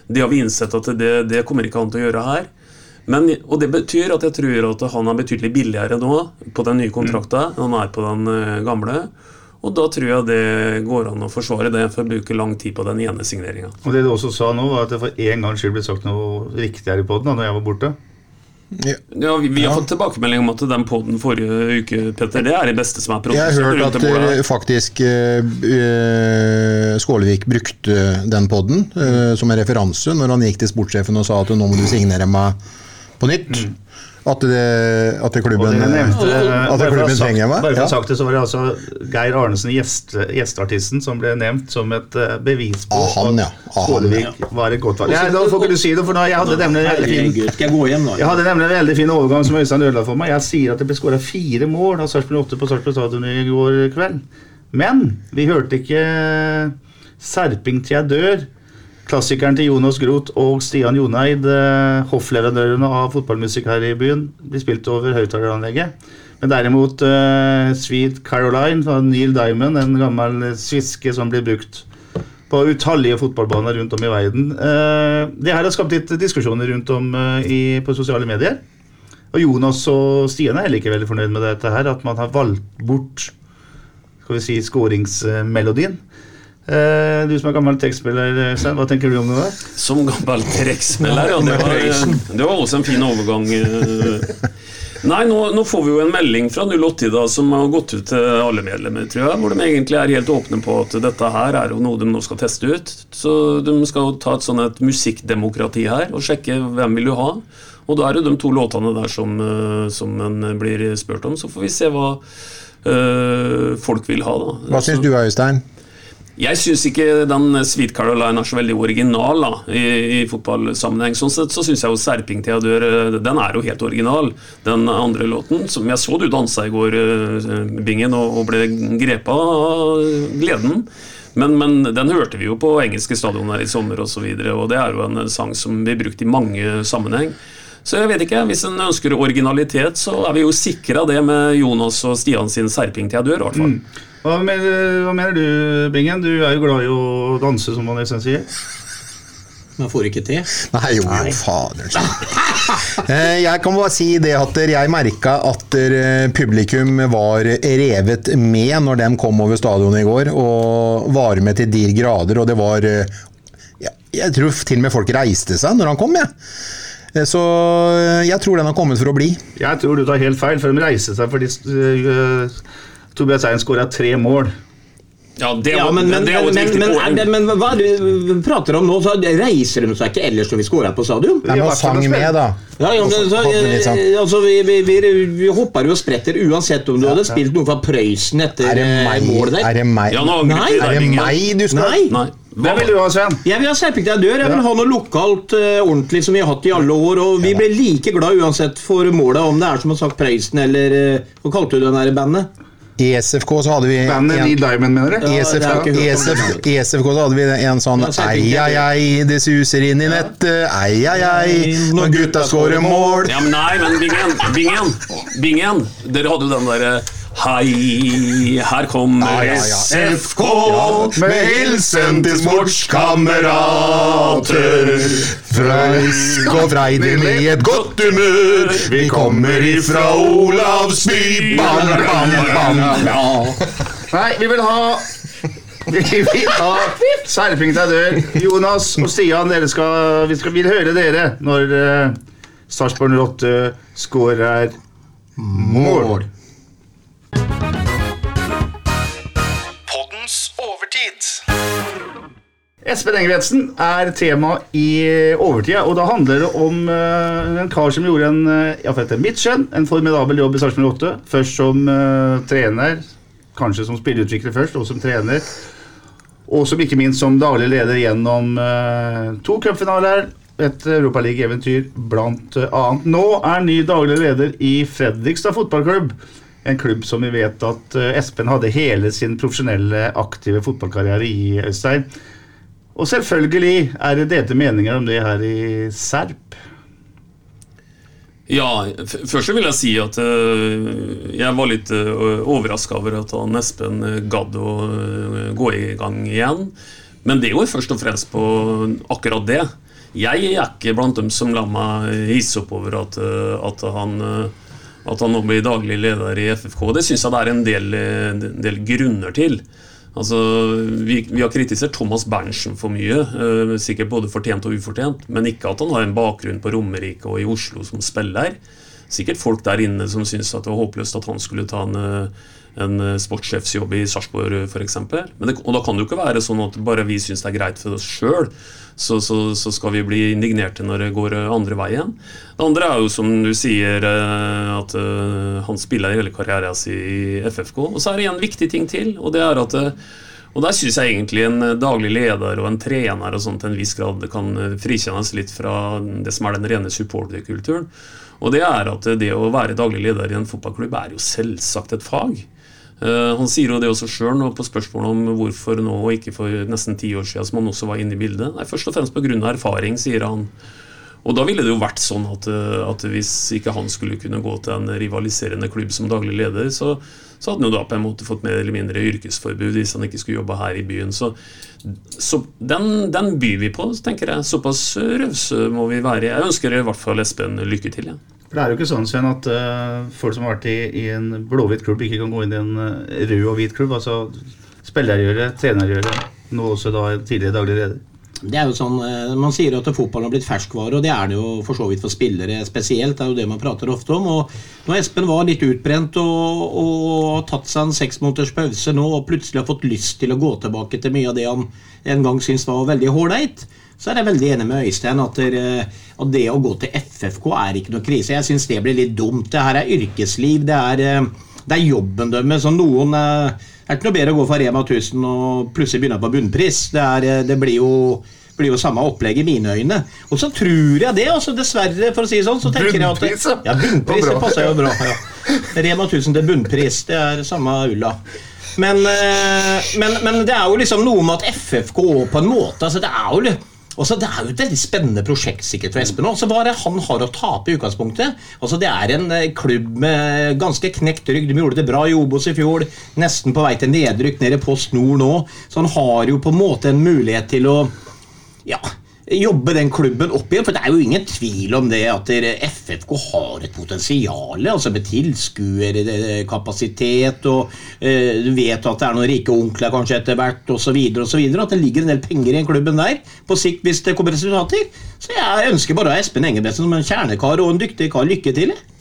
Det har vi innsett at det, det kommer ikke han til å gjøre her. Men, og Det betyr at jeg tror at han er betydelig billigere nå på den nye kontrakten enn han er på den eh, gamle. Og da tror jeg det går an å forsvare det for å bruke lang tid på den ene signeringa. Og det du også sa nå, var at det for en gangs skyld ble sagt noe riktigere på den da når jeg var borte. Ja, vi, vi har fått tilbakemelding om at den poden forrige uke Petter, det er det beste som er Jeg har hørt at eh, faktisk eh, Skålevik brukte den podden uh, som en referanse når han gikk til sportssjefen og sa at nå må du signere meg på nytt. At, det, at det klubben det nevnte, At å ha klubben sagt- trenger meg? Bare for å ha sagt det, så var det altså Geir Arnesen, gjest, gjesteartisten, som ble nevnt som et eh, bevis på Ah, han, ja. at Ah, ja. Var et godt valg. Ja, da får ikke du si det, for nå, jeg hadde nemlig en veldig fin jeg hjem, jeg hadde nemlig en veldig fin overgang som Øystein ødela for meg. Jeg sier at det ble skåra fire mål av Sarpsborg 8 på Sarpsborg stadion i går kveld. Men vi hørte ikke Serping til jeg dør. Klassikeren til Jonas Groth og Stian Joneid, eh, hoffleverandørene av fotballmusikk her i byen, blir spilt over høyttaleranlegget. Men derimot uh, Sweet Caroline fra Neil Diamond, en gammel sviske som blir brukt på utallige fotballbaner rundt om i verden. Uh, det her har skapt litt diskusjoner rundt om uh, i, på sosiale medier. Og Jonas og Stian er heller ikke veldig fornøyd med dette her, at man har valgt bort skal vi si, skåringsmelodien. Eh, du som er gammel trekkspiller, Øystein, hva tenker du om det der? Som gammel trekkspiller, ja. Det var, det var også en fin overgang. eh. Nei, nå, nå får vi jo en melding fra 080 da, som har gått ut til alle medlemmer, tror jeg, hvor de egentlig er helt åpne på at dette her er jo noe de nå skal teste ut. Så de skal ta et sånn et musikkdemokrati her og sjekke hvem vil du ha. Og da er det de to låtene der som, eh, som en blir spurt om. Så får vi se hva øh, folk vil ha, da. Hva syns du, Øystein? Jeg syns ikke den Sweet Caroline er så veldig original da, i, i fotballsammenheng. Sånn sett så syns jeg jo Serping dør, eh, den er jo helt original. Den andre låten, som jeg så du dansa i går, eh, Bingen, og, og ble grepa av gleden. Men, men den hørte vi jo på engelske stadioner i sommer osv., og, så videre, og det er jo en sang som vi brukt i mange sammenheng. Så jeg vet ikke, Hvis en ønsker originalitet, så er vi jo sikra det med Jonas og Stian sin serping til jeg dør. i hvert fall. Hva mener, hva mener du, Bingen? Du er jo glad i å danse, som man nesten sier. Man får ikke til. Nei, jo, jo, fader. Eh, Jeg kan bare si det at jeg merka at eh, publikum var revet med når de kom over stadionet i går, og var med til de grader, og det var eh, ja, Jeg tror til og med folk reiste seg når han kom, jeg. Eh, Så eh, jeg tror den har kommet for å bli. Jeg tror du tar helt feil, for de reiste seg fordi uh, Tobias Ein skåra tre mål. Ja, det, Ja, men, men, det er jo et men, viktig men, poeng. det, men hva er det vi prater om nå? Så reiser de seg ikke ellers når vi scorer på stadion? Nei, men sang med, da. Ja, ja, men, så, eh, altså, vi, vi, vi, vi hopper jo og spretter uansett om du hadde spilt noe fra Prøysen etter Er eh, mål der. Er det meg? Ja, nå Nei. Er det meg du skal Nei. Nei. Hvem vil du ha, Sven? Jeg vil ha Serping til dør. Jeg vil ha noe lokalt eh, ordentlig som vi har hatt i alle år. Og vi blir like glad uansett for målet, om det er som har sagt Prøysen eller eh, Hva kalte du den der bandet? I SFK så hadde vi Bandet en- Diamond, mener du? I SFK, det har jeg ikke i SFK. I SFK så hadde vi en sånn Ei, det ei, ei, det suser inn i nettet. Ei, ei, ei, når gutta skårer mål. Ja, men nei, men Bingen, Bingen, Bingen Dere hadde jo den derre Hei, her kommer Ja, ja, ja. SFK Med hilsen til sportskamerater. Frøysk og Freidin i et godt humør. Vi kommer ifra Olavsby. Bam, bam, bam. Nei, vi vil ha Vi vil ha Serping til dør. Jonas og Stian, skal, vi skal, vil høre dere når uh, Sarpsborg 08 skårer mål. Espen Engebretsen er tema i overtida, og da handler det om uh, en kar som gjorde en uh, etter mitt skjønn, en formidabel jobb i Sarpsborg 8. Først som uh, trener, kanskje som spilleutvikler først, og som trener. Og som ikke minst som daglig leder gjennom uh, to cupfinaler, et Europaliga-eventyr blant annet. Nå er ny daglig leder i Fredrikstad fotballklubb. En klubb som vi vet at eh, Espen hadde hele sin profesjonelle, aktive fotballkarriere i, Øystein. Og selvfølgelig er det delte meninger om det her i Serp. Ja, først vil jeg si at øh, jeg var litt uh, overraska over at han Espen øh, gadd å gå i gang igjen. Men det går først og fremst på akkurat det. Jeg er ikke blant dem som lar meg hisse opp over at, at han at han nå blir daglig leder i FFK. Det syns jeg det er en del, del grunner til. Altså, vi, vi har kritisert Thomas Berntsen for mye, eh, sikkert både fortjent og ufortjent, men ikke at han har en bakgrunn på Romerike og i Oslo som spiller. Sikkert folk der inne som syns det var håpløst at han skulle ta en, eh, en eh, sportssjefsjobb i Sarpsborg f.eks. Og da kan det jo ikke være sånn at bare vi syns det er greit for oss sjøl, så, så, så skal vi bli indignerte når det går eh, andre veien. Det andre er jo som du sier, eh, at han spiller hele karrieren sin i FFK. Og så er det en viktig ting til, og det er at og der syns jeg egentlig en daglig leder og en trener og sånn til en viss grad kan frikjennes litt fra det som er den rene supporterkulturen. Og det er at det å være daglig leder i en fotballklubb er jo selvsagt et fag. Eh, han sier jo det også sjøl på spørsmålet om hvorfor nå og ikke for nesten ti år siden, som han også var inne i bildet. Nei, Først og fremst pga. erfaring, sier han. Og da ville det jo vært sånn at, eh, at hvis ikke han skulle kunne gå til en rivaliserende klubb som daglig leder, så, så hadde han jo da på en måte fått mer eller mindre yrkesforbud hvis han ikke skulle jobbe her i byen. Så, så den, den byr vi på, tenker jeg. Såpass rause må vi være. Jeg ønsker i hvert fall Espen lykke til. Ja. For Det er jo ikke sånn, Sven, at uh, folk som har vært i, i en blå-hvit klubb, ikke kan gå inn i en uh, rød og hvit klubb. Altså spillergjøre, trenergjøre, nå også da tidligere daglig leder. Det er jo sånn, eh, Man sier jo at fotballen har blitt ferskvare, og det er det jo for så vidt for spillere spesielt. Det er jo det man prater ofte om. og Når Espen var litt utbrent og, og tatt seg en seks måneders pause nå og plutselig har fått lyst til å gå tilbake til mye av det han en gang syntes var veldig ålreit, så er jeg veldig enig med Øystein at, det- at det å gå til FFK er ikke noe krise. Jeg syns det blir litt dumt. Det her er yrkesliv. Det er, eh, det er jobben deres. Så noen eh, det er ikke noe bedre å gå fra Rema 1000 og plutselig begynne på bunnpris. Det, er, eh, det blir, jo, blir jo samme opplegg i mine øyne. Og så tror jeg det, altså dessverre, for å si det sånn, så tenker Bunnpris, jeg at det, Ja, bunnpris, Det passer jo bra. Ja. Rema 1000 til bunnpris, det er samme ulla. Men, eh, men, men det er jo liksom noe med at FFK på en måte altså Det er jo Altså, det er jo et veldig spennende prosjekt sikkert for Espen. Også, hva er det han har å tape i utgangspunktet? Altså, Det er en eh, klubb med ganske knekt rygg. De gjorde det bra i Obos i fjor. Nesten på vei til nedrykk nede på Post Nord nå. Så han har jo på en måte en mulighet til å ja, jobbe den klubben opp igjen. For det er jo ingen tvil om det at FFK har et potensial altså med tilskuerkapasitet, og eh, du vet at det er noen rike onkler kanskje etter hvert, osv. At det ligger en del penger i den klubben der på sikt hvis det kommer resultater. Så jeg ønsker bare Espen Engebretsen som en kjernekar og en dyktig kar lykke til. jeg.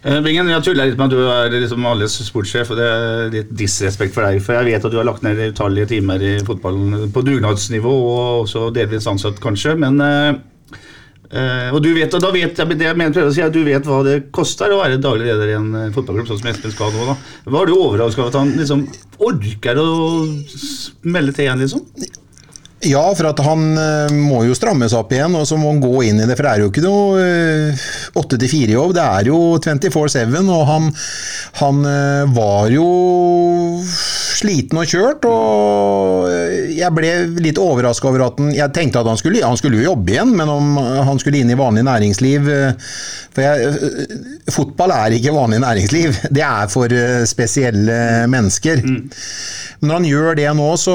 Eh, Bingen, jeg tuller litt med at du er liksom alles sportssjef, og det er litt disrespekt for deg. For jeg vet at du har lagt ned utallige timer i fotballen på dugnadsnivå, og også delvis ansatt, kanskje. Men eh, Og du vet, og da vet jeg, det jeg mener, å si, at du vet hva det koster å være daglig leder i en uh, fotballklubb, sånn som Espen skal nå. da. Var du overrasket over at han liksom orker å melde til igjen, liksom? Ja, for at han eh, må jo strammes opp igjen, og så må han gå inn i det. For det er jo ikke noe åtte til fire-jobb, det er jo 24-7. Og han, han eh, var jo sliten og kjørt, og eh, jeg ble litt overraska over at han Jeg tenkte at han skulle, han skulle jo jobbe igjen, men om han skulle inn i vanlig næringsliv eh, For jeg, eh, fotball er ikke vanlig næringsliv, [LAUGHS] det er for eh, spesielle mennesker. Men når han gjør det nå, så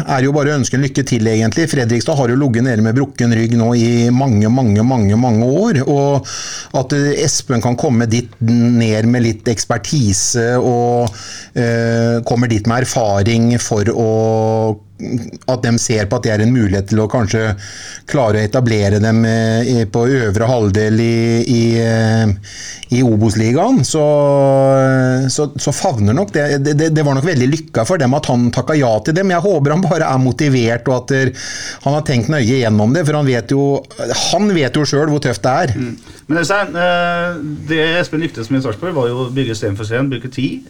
er det jo bare å ønske en lykke til, egentlig. Fredrikstad har jo ligget nede med brukken rygg nå i mange, mange, mange mange år. Og at eh, Espen kan komme dit ned med litt ekspertise og eh, kommer dit med erfaring for å at de ser på at det er en mulighet til å kanskje klare å etablere dem eh, på øvre halvdel i, i, eh, i Obos-ligaen, så, så, så favner nok det, det Det var nok veldig lykka for dem at han takka ja til dem. Jeg håper han bare er motivert, og at han har tenkt nøye gjennom det, for han vet jo Han jo sjøl hvor tøft det er. Men Øystein, eh, det Espen lyktes med i Sarpsborg, var jo å bygge sten for sten, bruke tid.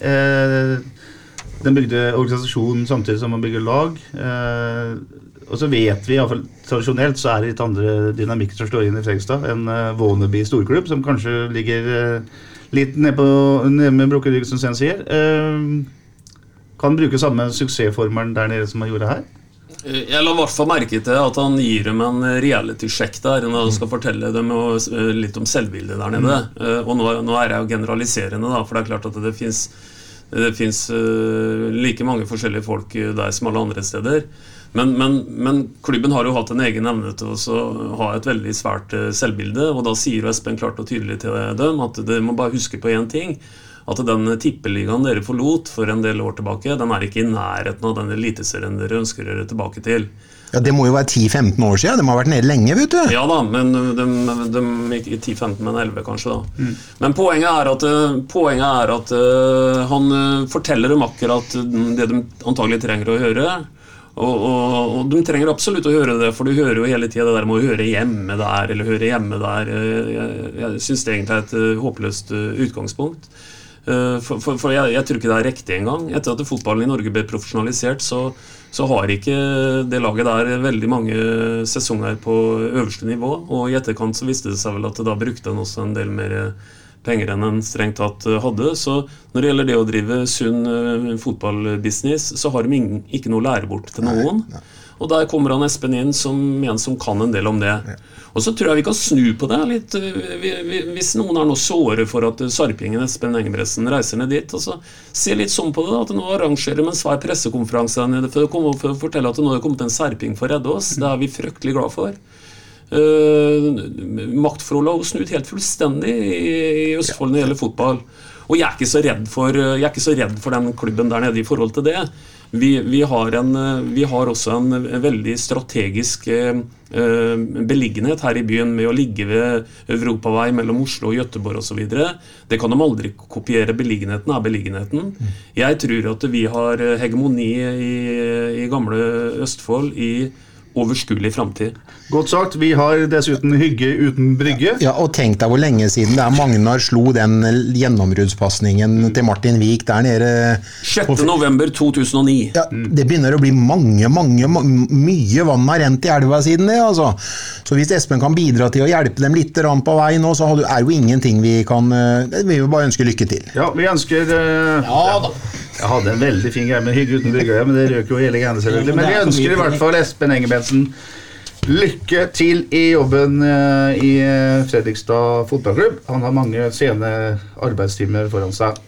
Eh, Den bygde organisasjon samtidig som man bygger lag. Eh, Og så vet vi, i hvert fall tradisjonelt, så er det litt andre dynamikker som slår inn i Fredrikstad enn Våneby Wannabe storklubb, som kanskje ligger eh, litt nede ned med brukket rygg, som Sten sier. Eh, Kan bruke samme suksessformelen der nede som han gjorde her. Jeg la i hvert fall merke til at han gir dem en reality-sjekk der når han skal fortelle dem eh, litt om selvbildet der nede. Eh, Og nå er jeg jo generaliserende, da, for det er klart at det fins det fins like mange forskjellige folk eh, der som alle andre steder. Men, men, men klubben har jo hatt en egen evne til å ha et veldig svært eh, selvbilde. Og da sier jo Espen klart og tydelig til dem at dere må bare huske på én ting. At den tippeligaen dere forlot for en del år tilbake, den er ikke i nærheten av den eliteserien dere ønsker dere tilbake til. Ja, Det må jo være 10-15 år siden. De har vært nede lenge, vet du. Ja da, men de, de, ikke 10-15, men 11 kanskje, da. Men poenget er at, eh, poenget er at uh, han eh, forteller dem akkurat det de antagelig trenger å høre. Og, og, og de trenger absolutt å høre det, for du hører jo hele tida det der med å høre hjemme der eller høre hjemme der. Eh, Jeg, jeg syns det egentlig er et eh, håpløst eh, utgangspunkt. Eh, For, for, for jeg, jeg tror ikke det er riktig engang. Etter at fotballen i Norge ble profesjonalisert, så, så har ikke det laget der veldig mange sesonger på øverste nivå. Og i etterkant så viste det seg vel at da brukte en også en del mer penger enn en strengt tatt hadde. Så når det gjelder det å drive sunn eh, fotballbusiness, så har de ikke noe å lære bort til noen. Og der kommer han Espen inn som en som kan en del om det. Og så tror jeg vi kan snu på det litt. Vi- Hvis noen er noe såre for at sarpingen Espen Engebretsen reiser ned dit, altså, se litt sånn på det. da, At nå arrangerer de en svær pressekonferanse der nede for å, for å fortelle at nå er kommet en serping for å redde oss. Det er vi fryktelig glad for. Uh, maktforholdet har jo snudd helt fullstendig i, i Østfold når det gjelder fotball. Og jeg er ikke så redd for, jeg er ikke så redd for den klubben der nede i forhold til det. Vi, vi, har, en, vi har også en veldig strategisk eh, beliggenhet her i byen med å ligge ved europavei mellom Oslo og Gøteborg osv. Det kan de aldri kopiere. Beliggenheten er beliggenheten. Jeg tror at vi har hegemoni i, i gamle Østfold i overskuelig framtid. Godt sagt. Vi har dessuten hygge uten brygge. Ja, og tenk deg hvor lenge siden det er Magnar slo den gjennombruddspasningen til Martin Wiik der nede. 6.11.2009. Ja, det begynner å bli mange, mange, ma- mye vann har rent i elva siden det. altså. Så hvis Espen kan bidra til å hjelpe dem litt grann på vei nå, så er du- er jo ingenting vi kan eh, Vi vil bare ønske lykke til. Ja, vi ønsker uh, Ja da. Jeg hadde en veldig fin greie med Hygge uten Bryggøya, men det røk jo hele greiene selvfølgelig. Men vi er ønsker i hvert fall Espen Engebretsen lykke til i jobben eh, i eh, Fredrikstad fotballklubb. Han har mange sene arbeidstimer foran seg.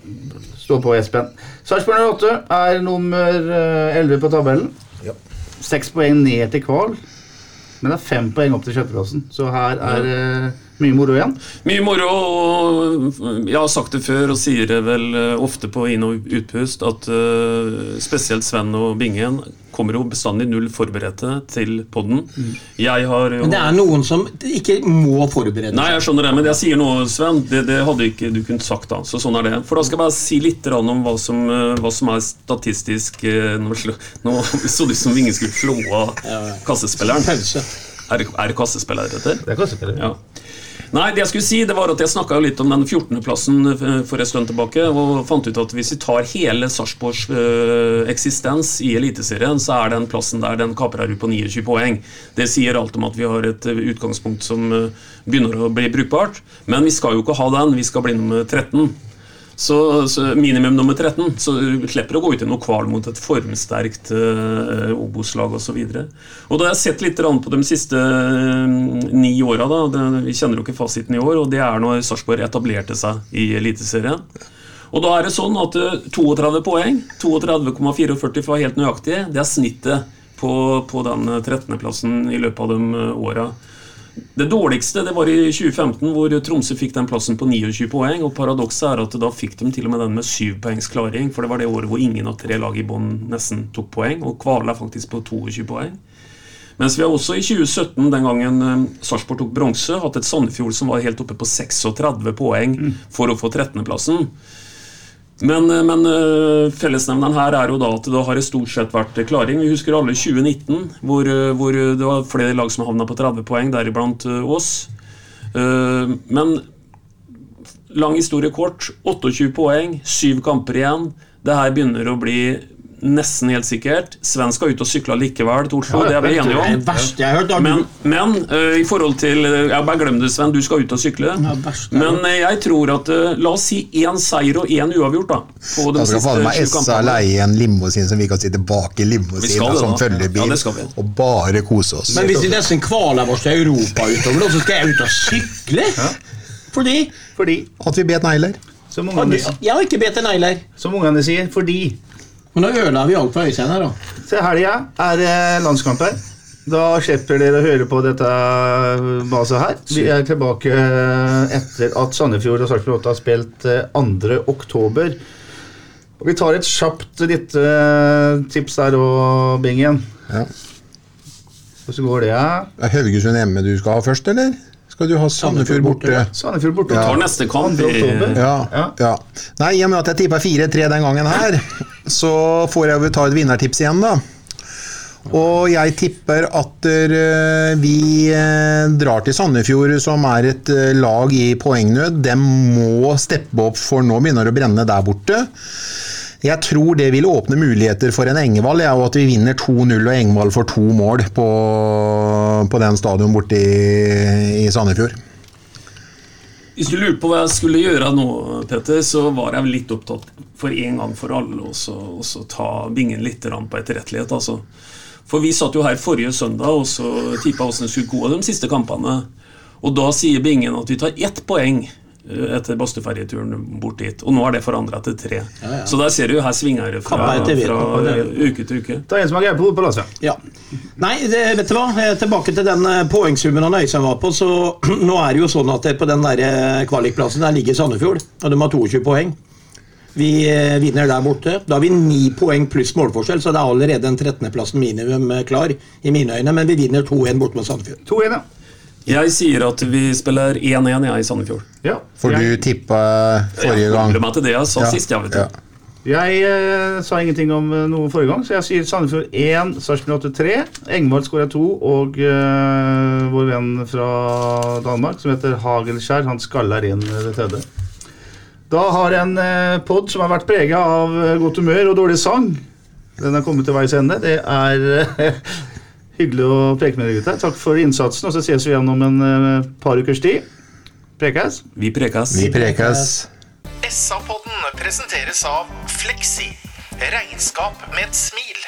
Stå på, Espen. Sarpsborg 08 er nummer eh, 11 på tabellen. Seks poeng ned til kval. Men det er fem poeng opp til sjetteplassen, så her er mye moro igjen. Mye moro, og jeg har sagt det før og sier det vel eh, ofte på inn- og utpust, at uh, spesielt Sven og Bingen kommer jo bestandig null forberedte til podden. Jeg har jo Men det er noen som ikke må forberede Nei, jeg skjønner det, men jeg sier nå, Sven, det, det hadde ikke du kunnet sagt da. Så sånn er det. For da skal jeg bare si litt grann om hva som, eh, hva som er statistisk Nå, slå, nå [LAUGHS] så det ut som Ingen skulle slå av kassespilleren. Er, det- er det kassespiller det heter? Det er kassespiller. Ja. Nei, det jeg skulle si, det var at jeg snakka litt om den 14.-plassen for en stund tilbake, og fant ut at hvis vi tar hele Sarpsborgs øh, eksistens i Eliteserien, så er den plassen der den kaprer på 29 poeng. Det sier alt om at vi har et øh, utgangspunkt som begynner å bli brukbart. Men vi skal jo ikke ha den, vi skal bli nummer 13. Så, så minimum nummer 13, så du slipper å gå ut i noe kval mot et formsterkt uh, Obos-lag osv. Da har jeg sett litt på de siste uh, ni åra, vi kjenner jo ikke fasiten i år, og det er når Sarpsborg etablerte seg i Eliteserien. Og da er det sånn at eh, 32 poeng, 32,44 for å være helt nøyaktig, det er snittet på, på den 13.-plassen i løpet av de eh, åra. Det dårligste det var i 2015, hvor Tromsø fikk den plassen på 29 poeng. og Paradokset er at da fikk de til og med den med syvpoengsklaring, poengs. For det var det året hvor ingen av tre lag i bånn nesten tok poeng. Og Kvala faktisk på 22 poeng. Mens vi har også i 2017, den gangen eh, Sarpsborg tok bronse, hatt et Sandefjord som var helt oppe på 36 poeng for å få 13.-plassen. Men, eh, men eh, fellesnevneren her er jo da at det har stort sett vært klaring. Vi husker alle 2019, hvor, eh, hvor det var flere lag som havna på 30 poeng, deriblant oss. Men lang historie kort. 28 poeng, syv kamper igjen. Det her begynner å bli nesten helt sikkert. Sven skal ut og sykle likevel til Oslo, det er vi enige om. Men, men uh, i forhold til uh, Jeg bare glem det, Sven. Du skal ut og sykle. Ja, verst. Men uh, jeg tror at eh, La oss si én seier og én uavgjort, da. På de Da skal faen meg SA leie en limousin som vi kan sitte bak i Vi limousin som følgebil, Ja, og bare kose oss. Men hvis vi nesten kvaler oss til Europa utover, og så skal jeg ut og sykle? Fordi Fordi, At vi bet negler. som ungene, Jeg har ikke bedt en negler. som ungene sier, fordi Men da ødela vi alt på Øystein her, da. Se helga er det landskamp her. Da slipper dere å høre på dette baset her. Vi er tilbake etter at Sandefjord og Sarpsborg 8 har spilt eh, 2. oktober. Og vi tar et kjapt lite eh, tips der og bingen. Ja. Hvordan går det? Ja? Er Haugesund hjemme du skal ha først, eller? Skal du ha Sandefjord borte? Sandefjord borte. Ja. Tar neste kamp i oktober. Ja, Ja. ja. Nei, I og med at jeg tippa 4-3 den gangen her, [LAUGHS] så får jeg vel ta et vinnertips igjen, da. Og jeg tipper at eh, vi eh, drar til Sandefjord, som er et eh, lag i poengnød. De må steppe opp, for nå begynner det å brenne der borte. Jeg tror det vil åpne muligheter for en Engevald, ja, og at vi vinner 2-0 og Engevald får to mål på, på den stadion borte i, i Sandefjord. Hvis du lurte på hva jeg skulle gjøre nå, Petter, så var jeg litt opptatt for en gang for alle å så- ta bingen litt på etterrettelighet. Altså. For vi satt jo her forrige søndag og så tippa åssen det skulle gå de siste kampene. Og da sier bingen at vi tar ett poeng etter Bastøferjeturen bort dit. Og nå er det forandra til tre. Så der ser du, her svinger det fra, fra uke til uke. Det er en som har greie på på lasset. Ja. Nei, det, vet du hva? Eh, Tilbake til den eh, poengsummen han Øystein var på. så [CLEARS THROAT] Nå er det jo sånn at på den der eh, kvalikplassen der ligger Sandefjord, og de har 22 poeng. Vi eh, vinner der borte. Da har vi ni poeng pluss målforskjell, så det er allerede en 13.-plassen minimum eh, klar i mine øyne. Men vi vinner 2-1 borte mot Sandefjord. 2-1, ja. Jeg sier at vi spiller 1-1 jeg i Sandefjord. ja. For du Jeg, tippa forrige Jeg gang. holder meg til det jeg sa Ja, sist. Jeg, vet ja. jeg eh, sa ingenting om eh, noe forrige gang, så jeg sier Sandefjord 1, Sarpsborg 8 3. Engvald skåra 2, og eh, vår venn fra Danmark som heter Hagelskjær, han skaller inn eh, det tredje. Da har en eh, pod som har vært prega av eh, godt humør og dårlig sang. Den har kommet til veis ende. Det er eh, hyggelig å preke med dere, gutter. Takk for innsatsen, og så ses vi igjen om en eh, par ukers tid. Prekes. Vi prekes. Vi prekes. SA-podden presenteres av Fleksi. Regnskap med et smil.